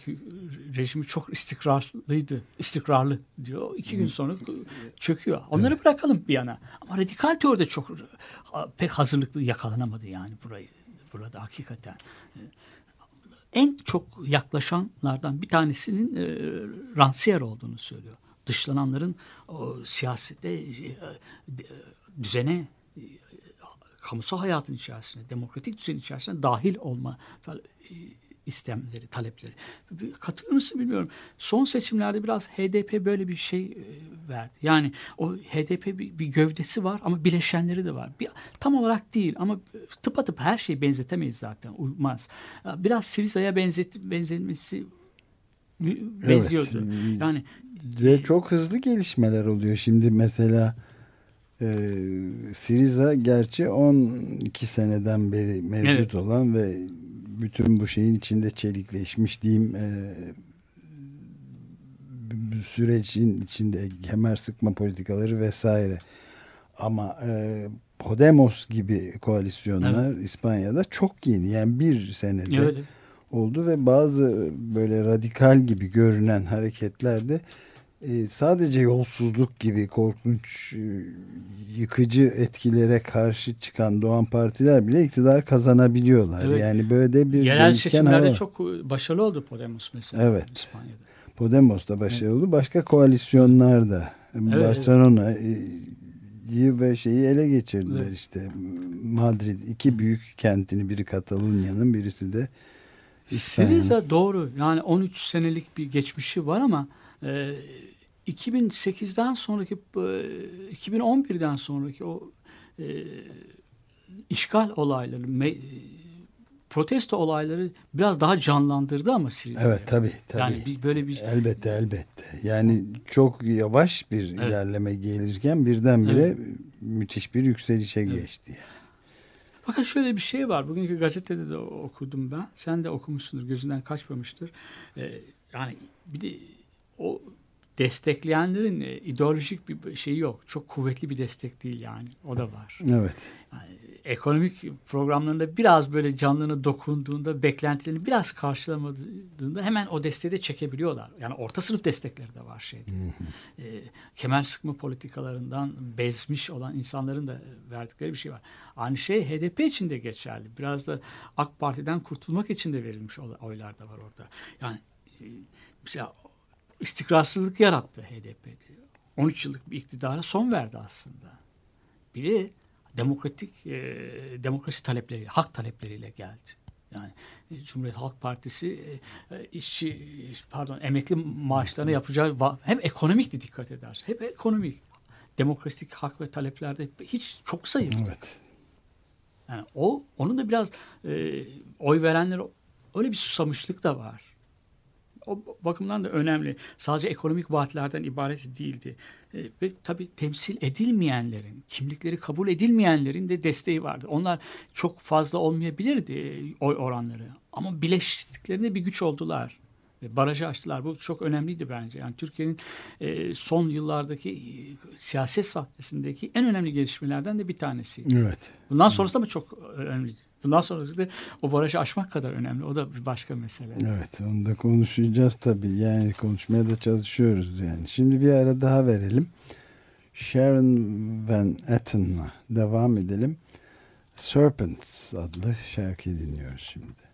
rejimi çok istikrarlıydı. İstikrarlı diyor. İki gün sonra çöküyor. Onları bırakalım bir yana. Ama radikal teoride çok pek hazırlıklı yakalanamadı yani burayı. Burada hakikaten. En çok yaklaşanlardan bir tanesinin e, Rancière olduğunu söylüyor. Dışlananların o, siyasette e, e, düzene e, kamusal hayatın içerisine, demokratik düzen içerisine dahil olma e, istemleri, talepleri. Katılır mısın bilmiyorum. Son seçimlerde biraz HDP böyle bir şey e, verdi. Yani o HDP bir, bir gövdesi var ama bileşenleri de var. Bir, tam olarak değil ama tıpatıp her şeyi benzetemeyiz zaten. Uymaz. Biraz Siriza'ya benzet, benzetmesi benziyordu. Yani Ve çok hızlı gelişmeler oluyor. Şimdi mesela e, Siriza gerçi 12 seneden beri mevcut Evet. olan ve bütün bu şeyin içinde çelikleşmiş diyeyim e, sürecin içinde kemer sıkma politikaları vesaire. Ama e, Podemos gibi koalisyonlar İspanya'da çok yeni. Yani bir senede evet, oldu ve bazı böyle radikal gibi görünen hareketlerde e, sadece yolsuzluk gibi korkunç e, yıkıcı etkilere karşı çıkan doğan partiler bile iktidar kazanabiliyorlar. Evet. Yani böyle de bir yerel hava seçimlerde çok başarılı oldu Podemos mesela Evet. İspanya'da. Podemos da başarılı oldu. Başka koalisyonlar da Barcelona e, ve şeyi ele geçirdiler Evet. işte Madrid iki büyük kentini biri Katalunya'nın birisi de İspanya'nın. Siriza doğru. Yani 13 senelik bir geçmişi var ama e, 2008'den sonraki e, 2011'den sonraki o e, işgal olayları me- protesto olayları biraz daha canlandırdı ama Siriza. Evet tabii tabii. Yani bir, böyle bir Elbette elbette. Yani çok yavaş bir ilerleme gelirken birdenbire Evet. müthiş bir yükselişe geçti. Yani. Fakat şöyle bir şey var. Bugünkü gazetede de okudum ben. Sen de okumuşsundur. Gözünden kaçmamıştır. Ee, yani bir de o destekleyenlerin e, ideolojik bir şeyi yok. Çok kuvvetli bir destek değil yani. O da var. Evet. Ekonomik programlarında biraz böyle canlına dokunduğunda, beklentilerini biraz karşılamadığında hemen o desteği de çekebiliyorlar. Yani orta sınıf destekleri de var şeyde. E, kemer sıkma politikalarından bezmiş olan insanların da verdikleri bir şey var. Aynı şey HDP için de geçerli. Biraz da AK Parti'den kurtulmak için de verilmiş oy- oylar da var orada. Yani e, mesela istikrarsızlık yarattı HDP'de. 13 yıllık bir iktidara son verdi aslında. Biri demokratik e, demokrasi talepleri, hak talepleriyle geldi. Yani e, Cumhuriyet Halk Partisi e, e, işçi pardon emekli maaşlarına yapacağı hem ekonomikti dikkat edersin. Hep ekonomik. Demokratik hak ve taleplerde hiç çok zayıftı. Evet. Yani o onun da biraz e, oy verenler öyle bir susamışlık da var. O bakımdan da önemli. Sadece ekonomik vaatlerden ibaret değildi. E, ve tabii temsil edilmeyenlerin, kimlikleri kabul edilmeyenlerin de desteği vardı. Onlar çok fazla olmayabilirdi e, oy oranları. Ama bileştiklerinde bir güç oldular. Ve barajı açtılar. Bu çok önemliydi bence. Yani Türkiye'nin e, son yıllardaki e, siyaset sahnesindeki en önemli gelişmelerden de bir tanesi. Evet. Bundan sonrası da mı çok önemli? Bundan sonrası da o barajı aşmak kadar önemli. O da bir başka mesele. Evet onu da konuşacağız tabii. Yani konuşmaya da çalışıyoruz yani. Şimdi bir ara daha verelim. Sharon Van Etten'la devam edelim. Serpents adlı şarkıyı dinliyoruz şimdi.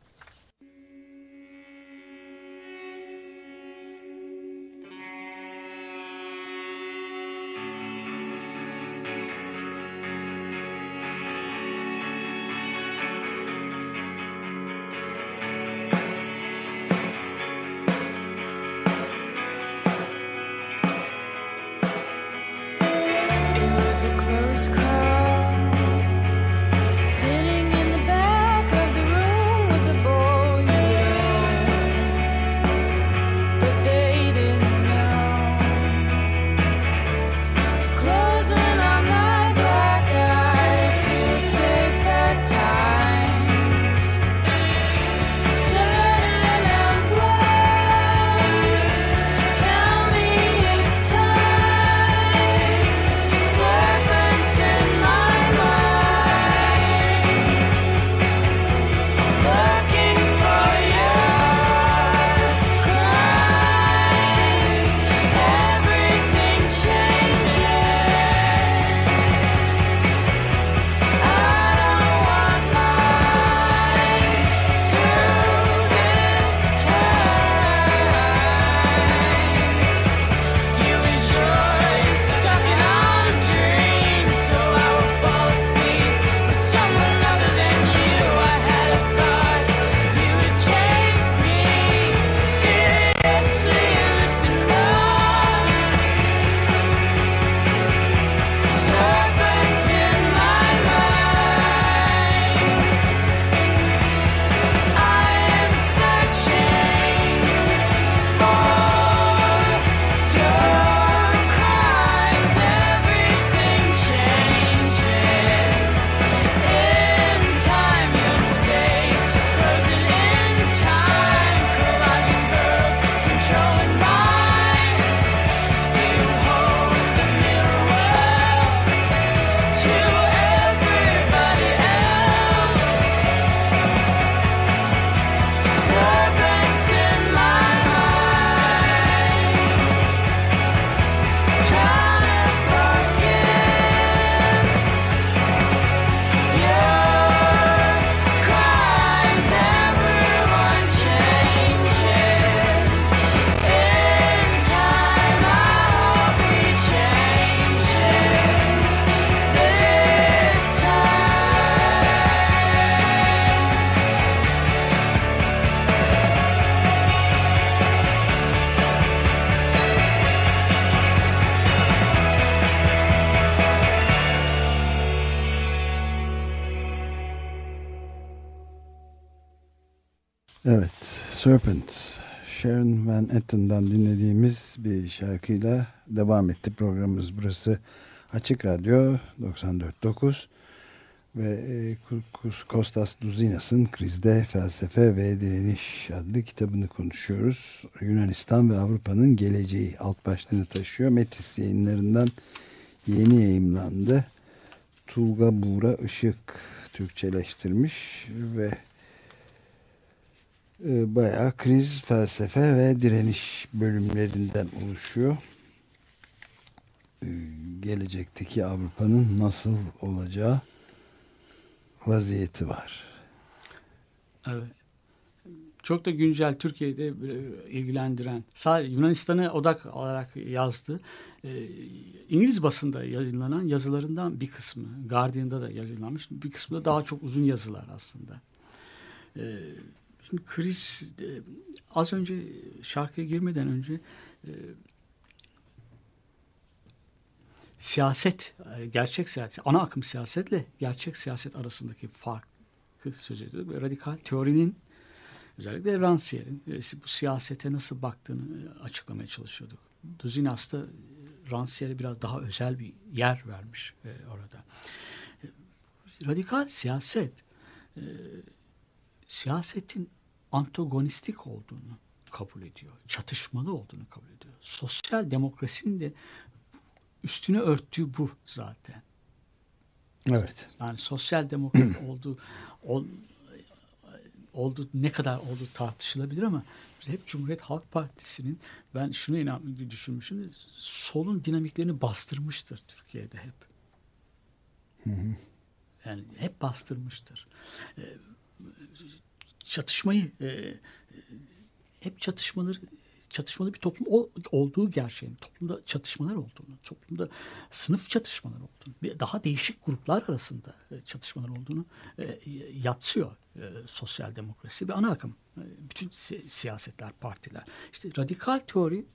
Serpents. Sharon Van Etten'dan dinlediğimiz bir şarkıyla devam etti programımız. Burası Açık Radyo 94.9 ve e, Kostas Duzinas'ın Krizde Felsefe ve Direniş adlı kitabını konuşuyoruz. Yunanistan ve Avrupa'nın geleceği alt başlığını taşıyor. Metis yayınlarından yeni yayımlandı. Tulga Buğra Işık Türkçeleştirmiş ve bayağı kriz, felsefe ve direniş bölümlerinden oluşuyor. E, gelecekteki Avrupa'nın nasıl olacağı vaziyeti var. Evet. Çok da güncel Türkiye'de e, ilgilendiren, sadece Yunanistan'ı odak olarak yazdı. E, İngiliz basında yayınlanan yazılarından bir kısmı, Guardian'da da yayınlanmış, bir kısmı da daha çok uzun yazılar aslında. Şimdi kriz, e, az önce şarkıya girmeden önce e, siyaset, e, gerçek siyaset, ana akım siyasetle gerçek siyaset arasındaki farkı söz ediyordu. Ve radikal teorinin özellikle Rancière'in e, bu siyasete nasıl baktığını açıklamaya çalışıyorduk. Duzinas da Rancière'e biraz daha özel bir yer vermiş e, orada. Radikal siyaset e, siyasetin antagonistik olduğunu kabul ediyor. Çatışmalı olduğunu kabul ediyor. Sosyal demokrasinin de üstüne örttüğü bu zaten. Evet. Yani sosyal demokrat <clears throat> olduğu ol, oldu ne kadar olduğu tartışılabilir ama hep Cumhuriyet Halk Partisi'nin ben şunu inan düşünmüşüm solun dinamiklerini bastırmıştır Türkiye'de hep. Yani hep bastırmıştır. Çatışmayı e, e, hep çatışmaları çatışmalı bir toplum ol- olduğu gerçeğini, toplumda çatışmalar olduğunu, toplumda sınıf çatışmalar olduğunu, daha değişik gruplar arasında e, çatışmalar olduğunu e, yatsıyor sosyal demokrasi ve ana akım bütün si- siyasetler, partiler. İşte radikal teori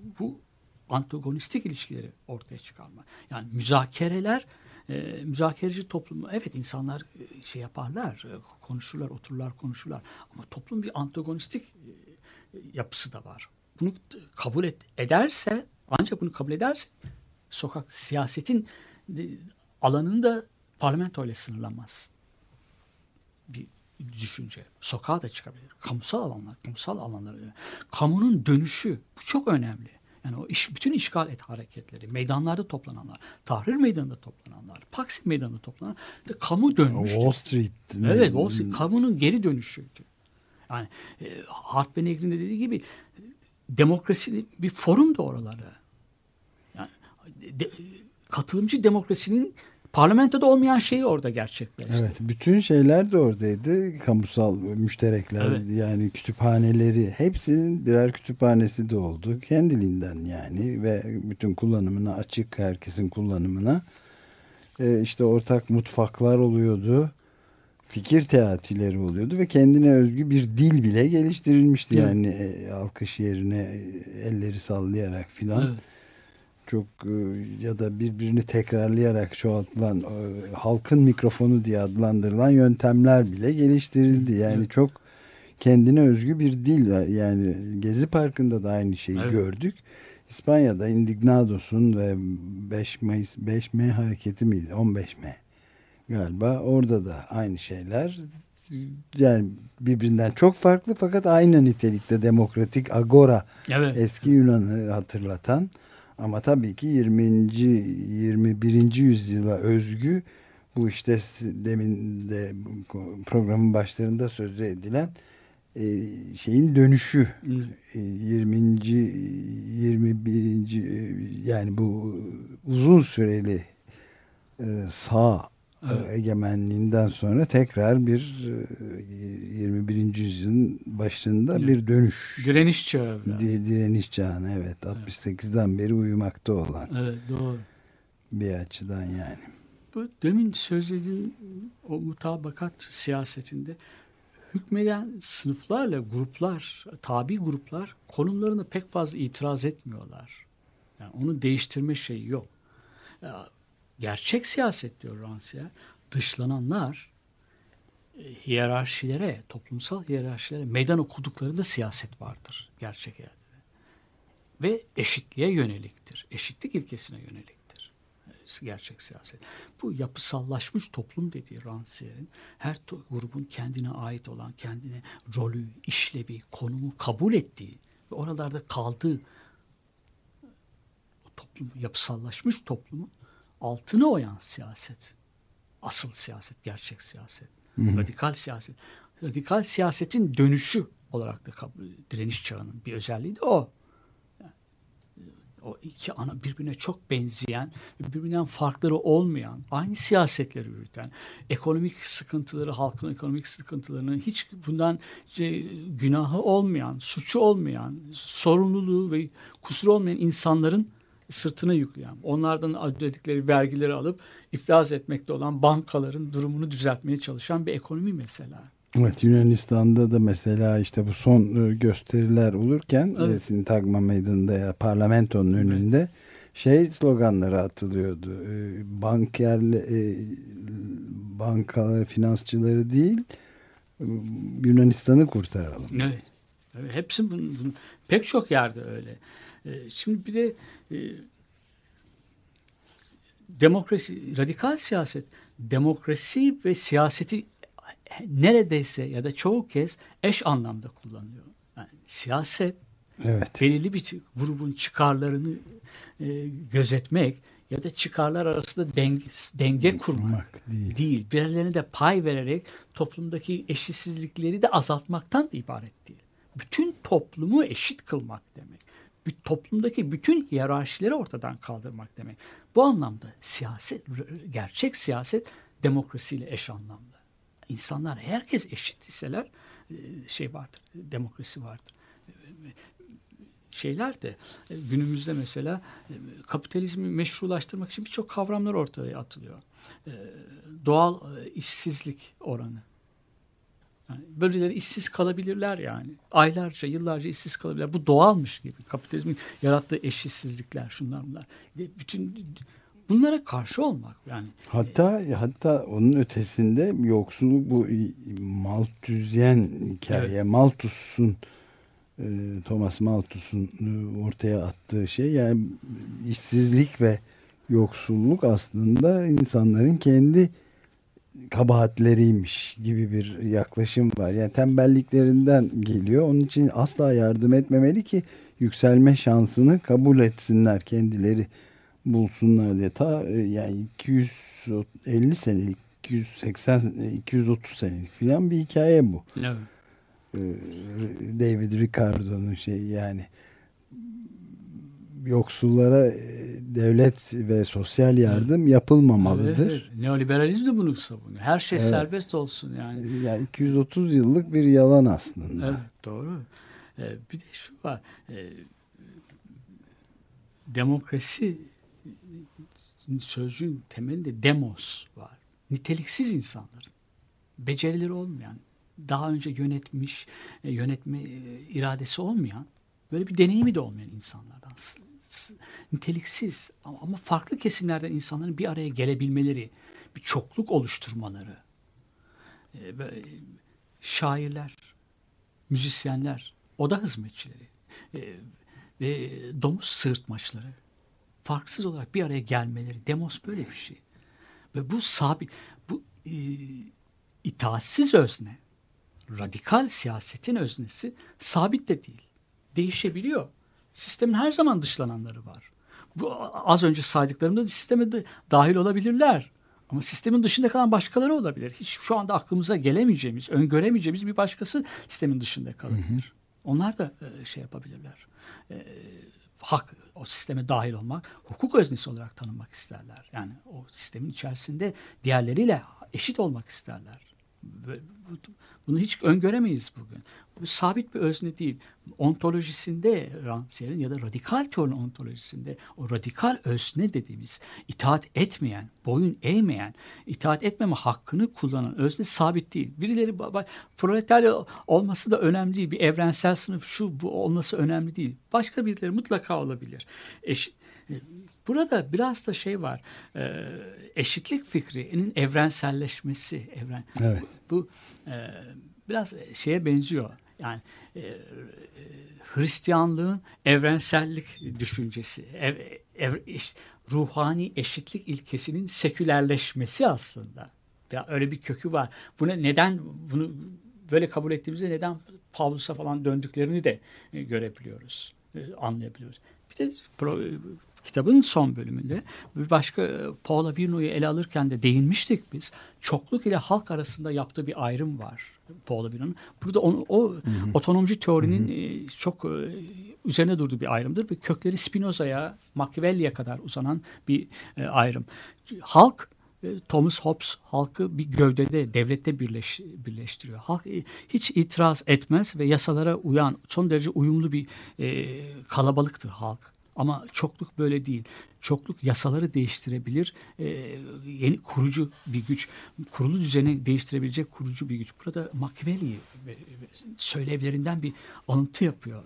bu antagonistik ilişkileri ortaya çıkarma. Yani müzakereler e, müzakereci toplumu evet insanlar e, şey yaparlar, e, konuşurlar, otururlar, konuşurlar ama toplum bir antagonistik e, yapısı da var. Bunu kabul et, ederse ancak bunu kabul ederse sokak siyasetin e, alanını da parlamento ile sınırlanmaz. Bir düşünce. Sokağa da çıkabilir. Kamusal alanlar, kamusal alanları. Kamunun dönüşü bu çok önemli. Yani o iş, bütün işgal et hareketleri, meydanlarda toplananlar, Tahrir Meydanı'nda toplananlar, Taksim Meydanı'nda toplananlar, de kamu dönmüştür. Wall Street. mi? Evet, Wall Street kamunun geri dönüşüydü. Yani e, Hart ve Negri'nin de dediği gibi demokrasi bir forum da oraları. Yani de- katılımcı demokrasinin parlamentoda olmayan şeyi orada gerçekleşti. Evet, bütün şeyler de oradaydı. Kamusal müşterekler Evet. yani kütüphaneleri hepsinin birer kütüphanesi de oldu. Kendiliğinden yani ve bütün kullanımına açık herkesin kullanımına. Ee, işte ortak mutfaklar oluyordu. Fikir teatileri oluyordu ve kendine özgü bir dil bile geliştirilmişti. Evet. Yani e, alkış yerine elleri sallayarak filan Evet. Çok e, ya da birbirini tekrarlayarak çoğaltılan e, halkın mikrofonu diye adlandırılan yöntemler bile geliştirildi. Yani Evet. çok kendine özgü bir dil yani Gezi Parkı'nda da aynı şeyi Evet. gördük. İspanya'da Indignados'un ve 5 Mayıs 5M hareketi miydi? 15M galiba. Orada da aynı şeyler. Yani birbirinden çok farklı fakat aynı nitelikte demokratik agora Evet. eski Yunan'ı hatırlatan ama tabii ki 20. 21. yüzyıla özgü bu işte demin de programın başlarında sözü edilen e, şeyin dönüşü Evet. E, 20. 21. e, yani bu uzun süreli e, sağ e, Evet. egemenliğinden sonra tekrar bir e, 21. yüzyılın başında Evet. bir dönüş Direniş çağı. biraz. Di- direniş çağına evet 68'den beri uyumakta olan Evet doğru. bir açıdan yani. Bu demin söylediğim o mutabakat siyasetinde hükmeden sınıflarla gruplar, tabi gruplar konumlarına pek fazla itiraz etmiyorlar. Yani onu değiştirme şeyi yok. Gerçek siyaset diyor Rancière, dışlananlar e, hiyerarşilere, toplumsal hiyerarşilere meydan okuduklarında siyaset vardır gerçek hayatta. Ve eşitliğe yöneliktir. Eşitlik ilkesine yöneliktir. gerçek siyaset. Bu yapısallaşmış toplum dediği Rancière'in her grubun kendine ait olan, kendine rolü, işlevi, konumu kabul ettiği ve oralarda kaldığı o toplumu, yapısallaşmış toplumu altına oyan siyaset. Asıl siyaset, gerçek siyaset. Radikal siyaset. Radikal siyasetin dönüşü olarak da kabul, direniş çağının bir özelliği de o. O iki ana birbirine çok benzeyen, birbirinden farkları olmayan, aynı siyasetleri yürüten, ekonomik sıkıntıları, halkın ekonomik sıkıntılarının hiç bundan şey, günahı olmayan, suçu olmayan, sorumluluğu ve kusuru olmayan insanların sırtına yükleyen, onlardan ödedikleri vergileri alıp iflas etmekte olan bankaların durumunu düzeltmeye çalışan bir ekonomi mesela. Evet Yunanistan'da da mesela işte bu son e, gösteriler olurken Evet. evet. Sintagma Meydanı'nda ya parlamentonun önünde şey sloganları atılıyordu. E, Bankerle e, bankaları, finansçıları değil e, Yunanistan'ı kurtaralım. Evet. evet hepsi bunun, bunun- pek çok yerde öyle. Ee, şimdi bir de e, demokrasi, radikal siyaset, demokrasi ve siyaseti neredeyse ya da çoğu kez eş anlamda kullanıyor. Yani siyaset Evet. belirli bir grubun çıkarlarını e, gözetmek ya da çıkarlar arasında denge, denge kurmak Kurmak değil. değil. Birilerine de pay vererek toplumdaki eşitsizlikleri de azaltmaktan ibaret değil. Bütün toplumu eşit kılmak demek. Toplumdaki bütün hiyerarşileri ortadan kaldırmak demek. Bu anlamda siyaset, gerçek siyaset demokrasiyle eş anlamlı. İnsanlar herkes eşit iseler e, şey vardır, demokrasi vardır şeyler de e, günümüzde mesela e, kapitalizmi meşrulaştırmak için birçok kavramlar ortaya atılıyor. Doğal işsizlik oranı. Yani böyleleri işsiz kalabilirler yani. Aylarca, yıllarca işsiz kalabilirler. Bu doğalmış gibi. Kapitalizmin yarattığı eşitsizlikler, şunlar bunlar. E, Bütün bunlara karşı olmak yani. Hatta hatta onun ötesinde yoksulluk bu Malthusyen hikaye. Malthus'un e, Thomas Malthus'un e, ortaya attığı şey yani işsizlik ve yoksulluk aslında insanların kendi kabahatleriymiş gibi bir yaklaşım var. Yani tembelliklerinden geliyor. Onun için asla yardım etmemeli ki yükselme şansını kabul etsinler kendileri bulsunlar diye. Ta e, yani 250 senelik 280 230 senelik filan bir hikaye bu. Evet. Ee, David Ricardo'nun şey yani yoksullara e, devlet ve sosyal yardım yapılmamalıdır. Evet, evet. Neoliberalizm de bunu savunuyor. Her şey Evet. serbest olsun yani. Yani 230 yıllık bir yalan aslında. Evet doğru. Ee, bir de şu var. Ee, demokrasi sözcüğün temelinde demos var. Niteliksiz insanların. Becerileri olmayan, daha önce yönetmiş, e, yönetme e, iradesi olmayan, böyle bir deneyimi de olmayan insanlardan. Niteliksiz ama, farklı kesimlerden insanların bir araya gelebilmeleri, bir çokluk oluşturmaları. E, böyle şairler, müzisyenler, oda hizmetçileri e, ve domuz sığırtmaçları farksız olarak bir araya gelmeleri. Demos böyle bir şey. Ve bu sabit, bu e, itaatsiz özne, radikal siyasetin öznesi sabit de değil. Değişebiliyor. Sistemin her zaman dışlananları var. Bu az önce saydıklarımda sisteme de dahil olabilirler. Ama sistemin dışında kalan başkaları olabilir. Hiç şu anda aklımıza gelemeyeceğimiz, öngöremeyeceğimiz bir başkası sistemin dışında kalabilir. Onlar da e, şey yapabilirler. E, hak o sisteme dahil olmak, hukuk öznesi olarak tanınmak isterler. Yani o sistemin içerisinde diğerleriyle eşit olmak isterler. Bunu hiç öngöremeyiz bugün. Bu sabit bir özne değil. Ontolojisinde Rancière'in ya da radikal teorinin ontolojisinde o radikal özne dediğimiz itaat etmeyen, boyun eğmeyen, itaat etmeme hakkını kullanan özne sabit değil. Birileri proletarya olması da önemli değil. Bir evrensel sınıf şu bu olması önemli değil. Başka birileri mutlaka olabilir. Eşit e, Burada biraz da şey var. e, eşitlik fikrinin evrenselleşmesi. Evren. Evet. Bu e, biraz şeye benziyor. Yani e, e, Hristiyanlığın evrensellik düşüncesi. Ev, ev- iş- ruhani eşitlik ilkesinin sekülerleşmesi aslında. Ya öyle bir kökü var. Buna neden bunu böyle kabul ettiğimizde neden Pavlus'a falan döndüklerini de e, görebiliyoruz, e, anlayabiliyoruz. Bir de pro- kitabın son bölümünde bir başka Paula Virno'yu ele alırken de değinmiştik biz. Çokluk ile halk arasında yaptığı bir ayrım var Paula Virno'nun. Burada onu, o otonomcu teorinin e, çok e, üzerine durduğu bir ayrımdır ve kökleri Spinoza'ya, Machiavelli'ye kadar uzanan bir e, ayrım. Halk Thomas Hobbes halkı bir gövdede, devlette birleş, birleştiriyor. Halk hiç itiraz etmez ve yasalara uyan, son derece uyumlu bir e, kalabalıktır halk. Ama çokluk böyle değil. Çokluk yasaları değiştirebilir, e, yeni kurucu bir güç, kurulu düzeni değiştirebilecek kurucu bir güç. Burada Machiavelli e, söylevlerinden bir alıntı yapıyor.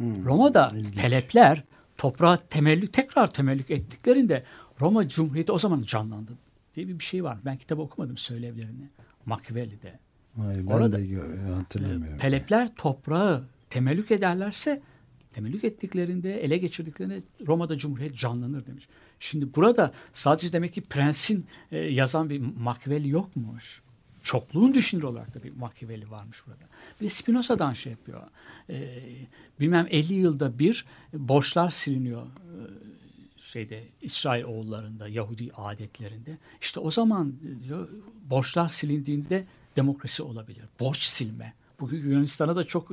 Roma'da Pelepler toprağa temellük, tekrar temellük ettiklerinde Roma Cumhuriyeti o zaman canlandı diye bir şey var. Ben kitabı okumadım söylevlerini. Machiavelli'de. Hayır, ben Orada- de hatırlamıyorum. Pelepler toprağı temellük ederlerse temellük ettiklerinde ele geçirdiklerinde Roma'da Cumhuriyet canlanır demiş. Şimdi burada sadece demek ki prensin e, yazan bir Machiavelli yokmuş. Çokluğun düşünür olarak da bir Machiavelli varmış burada. Bir de Spinoza'dan şey yapıyor. E, bilmem 50 yılda bir borçlar siliniyor e, şeyde İsrail oğullarında, Yahudi adetlerinde. İşte o zaman diyor borçlar silindiğinde demokrasi olabilir. Borç silme. Bugün Yunanistan'a da çok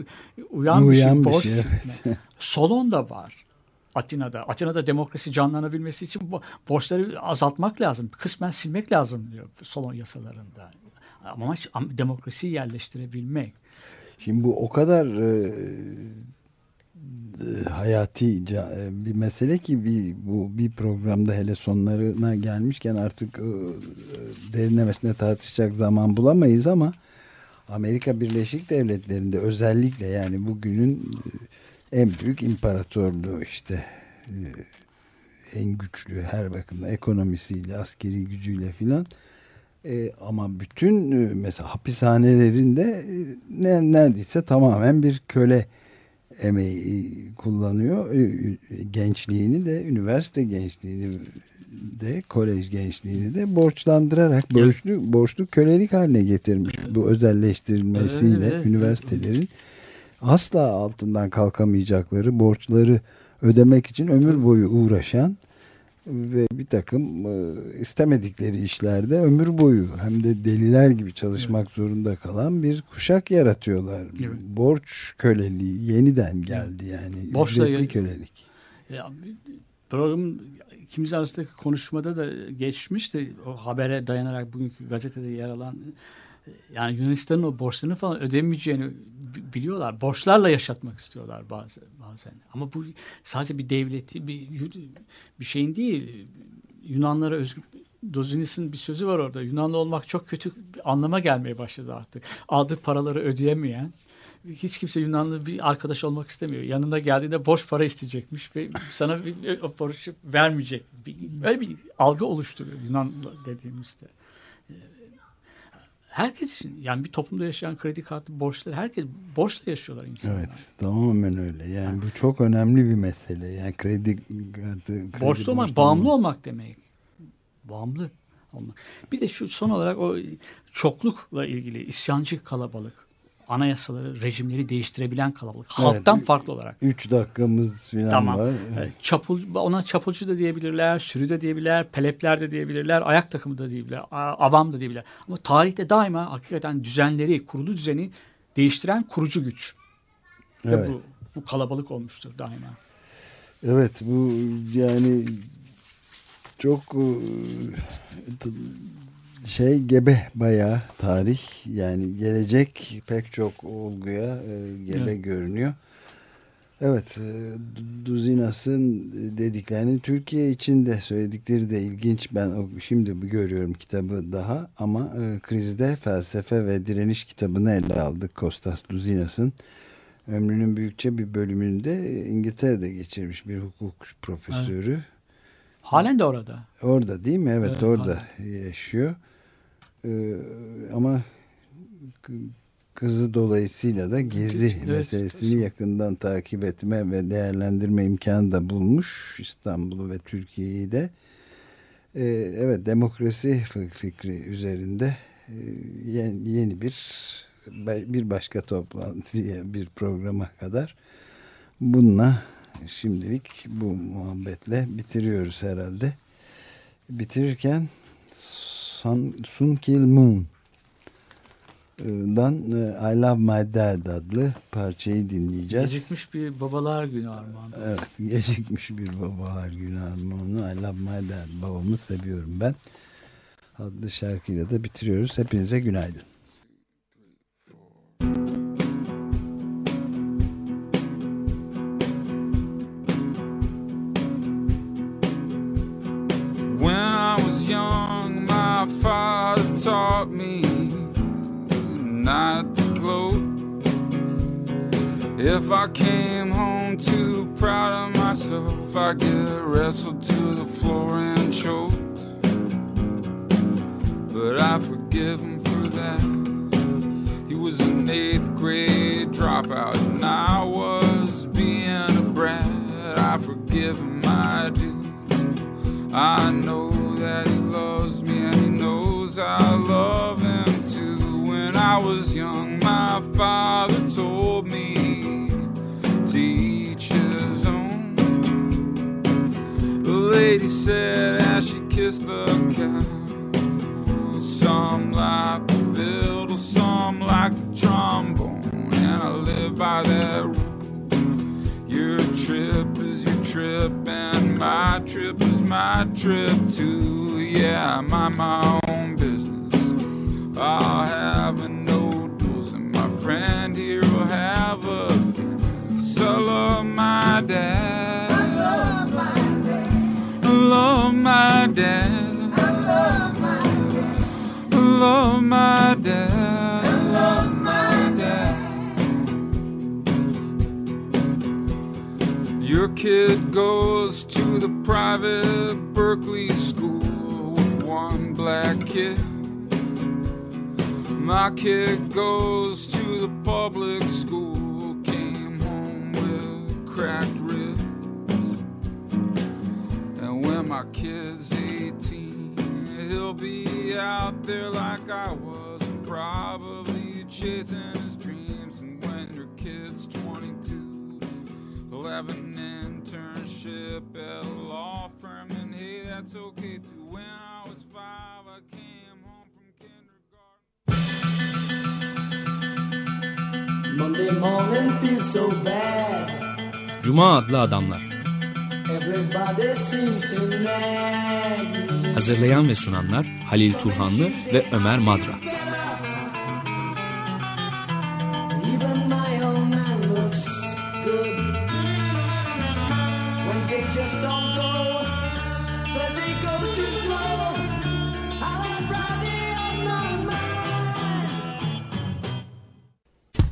uyan, bir Uyan şey. bir Borç şey, silme. <laughs> Solon da var. Atina'da. Atina'da demokrasi canlanabilmesi için bo- borçları azaltmak lazım. Kısmen silmek lazım diyor Solon yasalarında. Amaç am- demokrasiyi yerleştirebilmek. Şimdi bu o kadar e, e, hayati e, bir mesele ki bir, bu bir programda hele sonlarına gelmişken artık e, e, derinlemesine tartışacak zaman bulamayız ama Amerika Birleşik Devletleri'nde özellikle yani bugünün e, en büyük imparatorluğu işte e, en güçlü her bakımdan ekonomisiyle askeri gücüyle filan. E, ama bütün e, mesela hapishanelerinde e, ne, neredeyse tamamen bir köle emeği kullanıyor. Gençliğini de, üniversite gençliğini de, kolej gençliğini de borçlandırarak borçlu, borçlu kölelik haline getirmiş. Bu özelleştirilmesiyle Evet. üniversitelerin asla altından kalkamayacakları borçları ödemek için ömür boyu uğraşan ve bir takım e, istemedikleri işlerde ömür boyu hem de deliler gibi çalışmak zorunda kalan bir kuşak yaratıyorlar. Evet. Borç köleliği yeniden geldi yani. Borçla- Ücretli kölelik. Ya, programın ikimiz arasındaki konuşmada da geçmişti. O habere dayanarak bugünkü gazetede yer alan e, yani Yunanistan'ın o borçlarını falan ödemeyeceğini biliyorlar. Borçlarla yaşatmak istiyorlar bazen. bazen. Ama bu sadece bir devleti bir bir şeyin değil. Yunanlara özgü Dozinis'in bir sözü var orada. Yunanlı olmak çok kötü anlama gelmeye başladı artık. Aldığı paraları ödeyemeyen hiç kimse Yunanlı bir arkadaş olmak istemiyor. Yanına geldiğinde boş para isteyecekmiş ve sana bir, o borcu vermeyecek. Bir, öyle bir algı oluşturuyor Yunan dediğimizde. Herkes için yani bir toplumda yaşayan kredi kartı borçları herkes borçla yaşıyorlar insanlar. Evet tamamen öyle. Yani bu çok önemli bir mesele. Yani kredi kartı kredi Borçlu olmak, bağımlı olmak demek. Bağımlı olmak. Bir de şu son olarak o çoklukla ilgili isyancı kalabalık, anayasaları, rejimleri değiştirebilen kalabalık. Halktan farklı olarak. Üç dakikamız falan Tamam. var. Evet, Çapul, ona çapulcu da diyebilirler, sürü de diyebilirler, pelepler de diyebilirler, ayak takımı da diyebilirler, avam da diyebilirler. Ama tarihte daima hakikaten düzenleri, kurulu düzeni değiştiren kurucu güç. Ve Evet. bu, bu kalabalık olmuştur daima. Evet bu yani çok e, şey gebe bayağı tarih yani gelecek pek çok olguya e, gebe Evet. görünüyor. Evet e, Duzinas'ın dediklerini Türkiye için de söyledikleri de ilginç. Ben şimdi görüyorum kitabı daha ama e, krizde felsefe ve direniş kitabını ele aldık Kostas Duzinas'ın. Ömrünün büyükçe bir bölümünde İngiltere'de geçirmiş bir hukuk profesörü. Halen de orada. Orada değil mi? Evet, Evet, orada yaşıyor. Ee, ama kızı dolayısıyla da gezi Evet, meselesini evet. yakından takip etme ve değerlendirme imkanı da bulmuş İstanbul'u ve Türkiye'yi de. Ee, evet demokrasi fikri üzerinde e, yeni, yeni bir bir başka toplantıya <laughs> bir programa kadar bununla şimdilik bu muhabbetle bitiriyoruz herhalde. Bitirirken Sun, Sun Kil Moon dan e, I Love My Dad adlı parçayı dinleyeceğiz. Gecikmiş bir babalar günü armağanı. Evet gecikmiş bir babalar günü armağanı I Love My Dad babamı seviyorum ben adlı şarkıyla da bitiriyoruz. Hepinize günaydın. Father taught me not to gloat. If I came home too proud of myself, I'd get wrestled to the floor and choked. But I forgive him for that. He was an eighth grade dropout, and I was being a brat. I forgive him, I do. I know that he loves I love him too. When I was young, my father told me to each his own. The lady said as she kissed the cow, some like the fiddle, some like the trombone, and I live by that rule. Your trip is your trip, and my trip is my trip too. Yeah, my own kid goes to the private Berkeley school with one black kid. My kid goes to the public school, came home with cracked ribs. And when my kid's 18, he'll be out there like I was, probably chasing his dreams. And when your kid's 22, he'll have an internship at a law firm. And hey, that's okay too. When I was five, I came home from kindergarten. Monday morning feels so bad. Cuma adlı adamlar. Everybody seems to nag me. Hazırlayan ve sunanlar Halil Turhanlı ve Ömer Madra.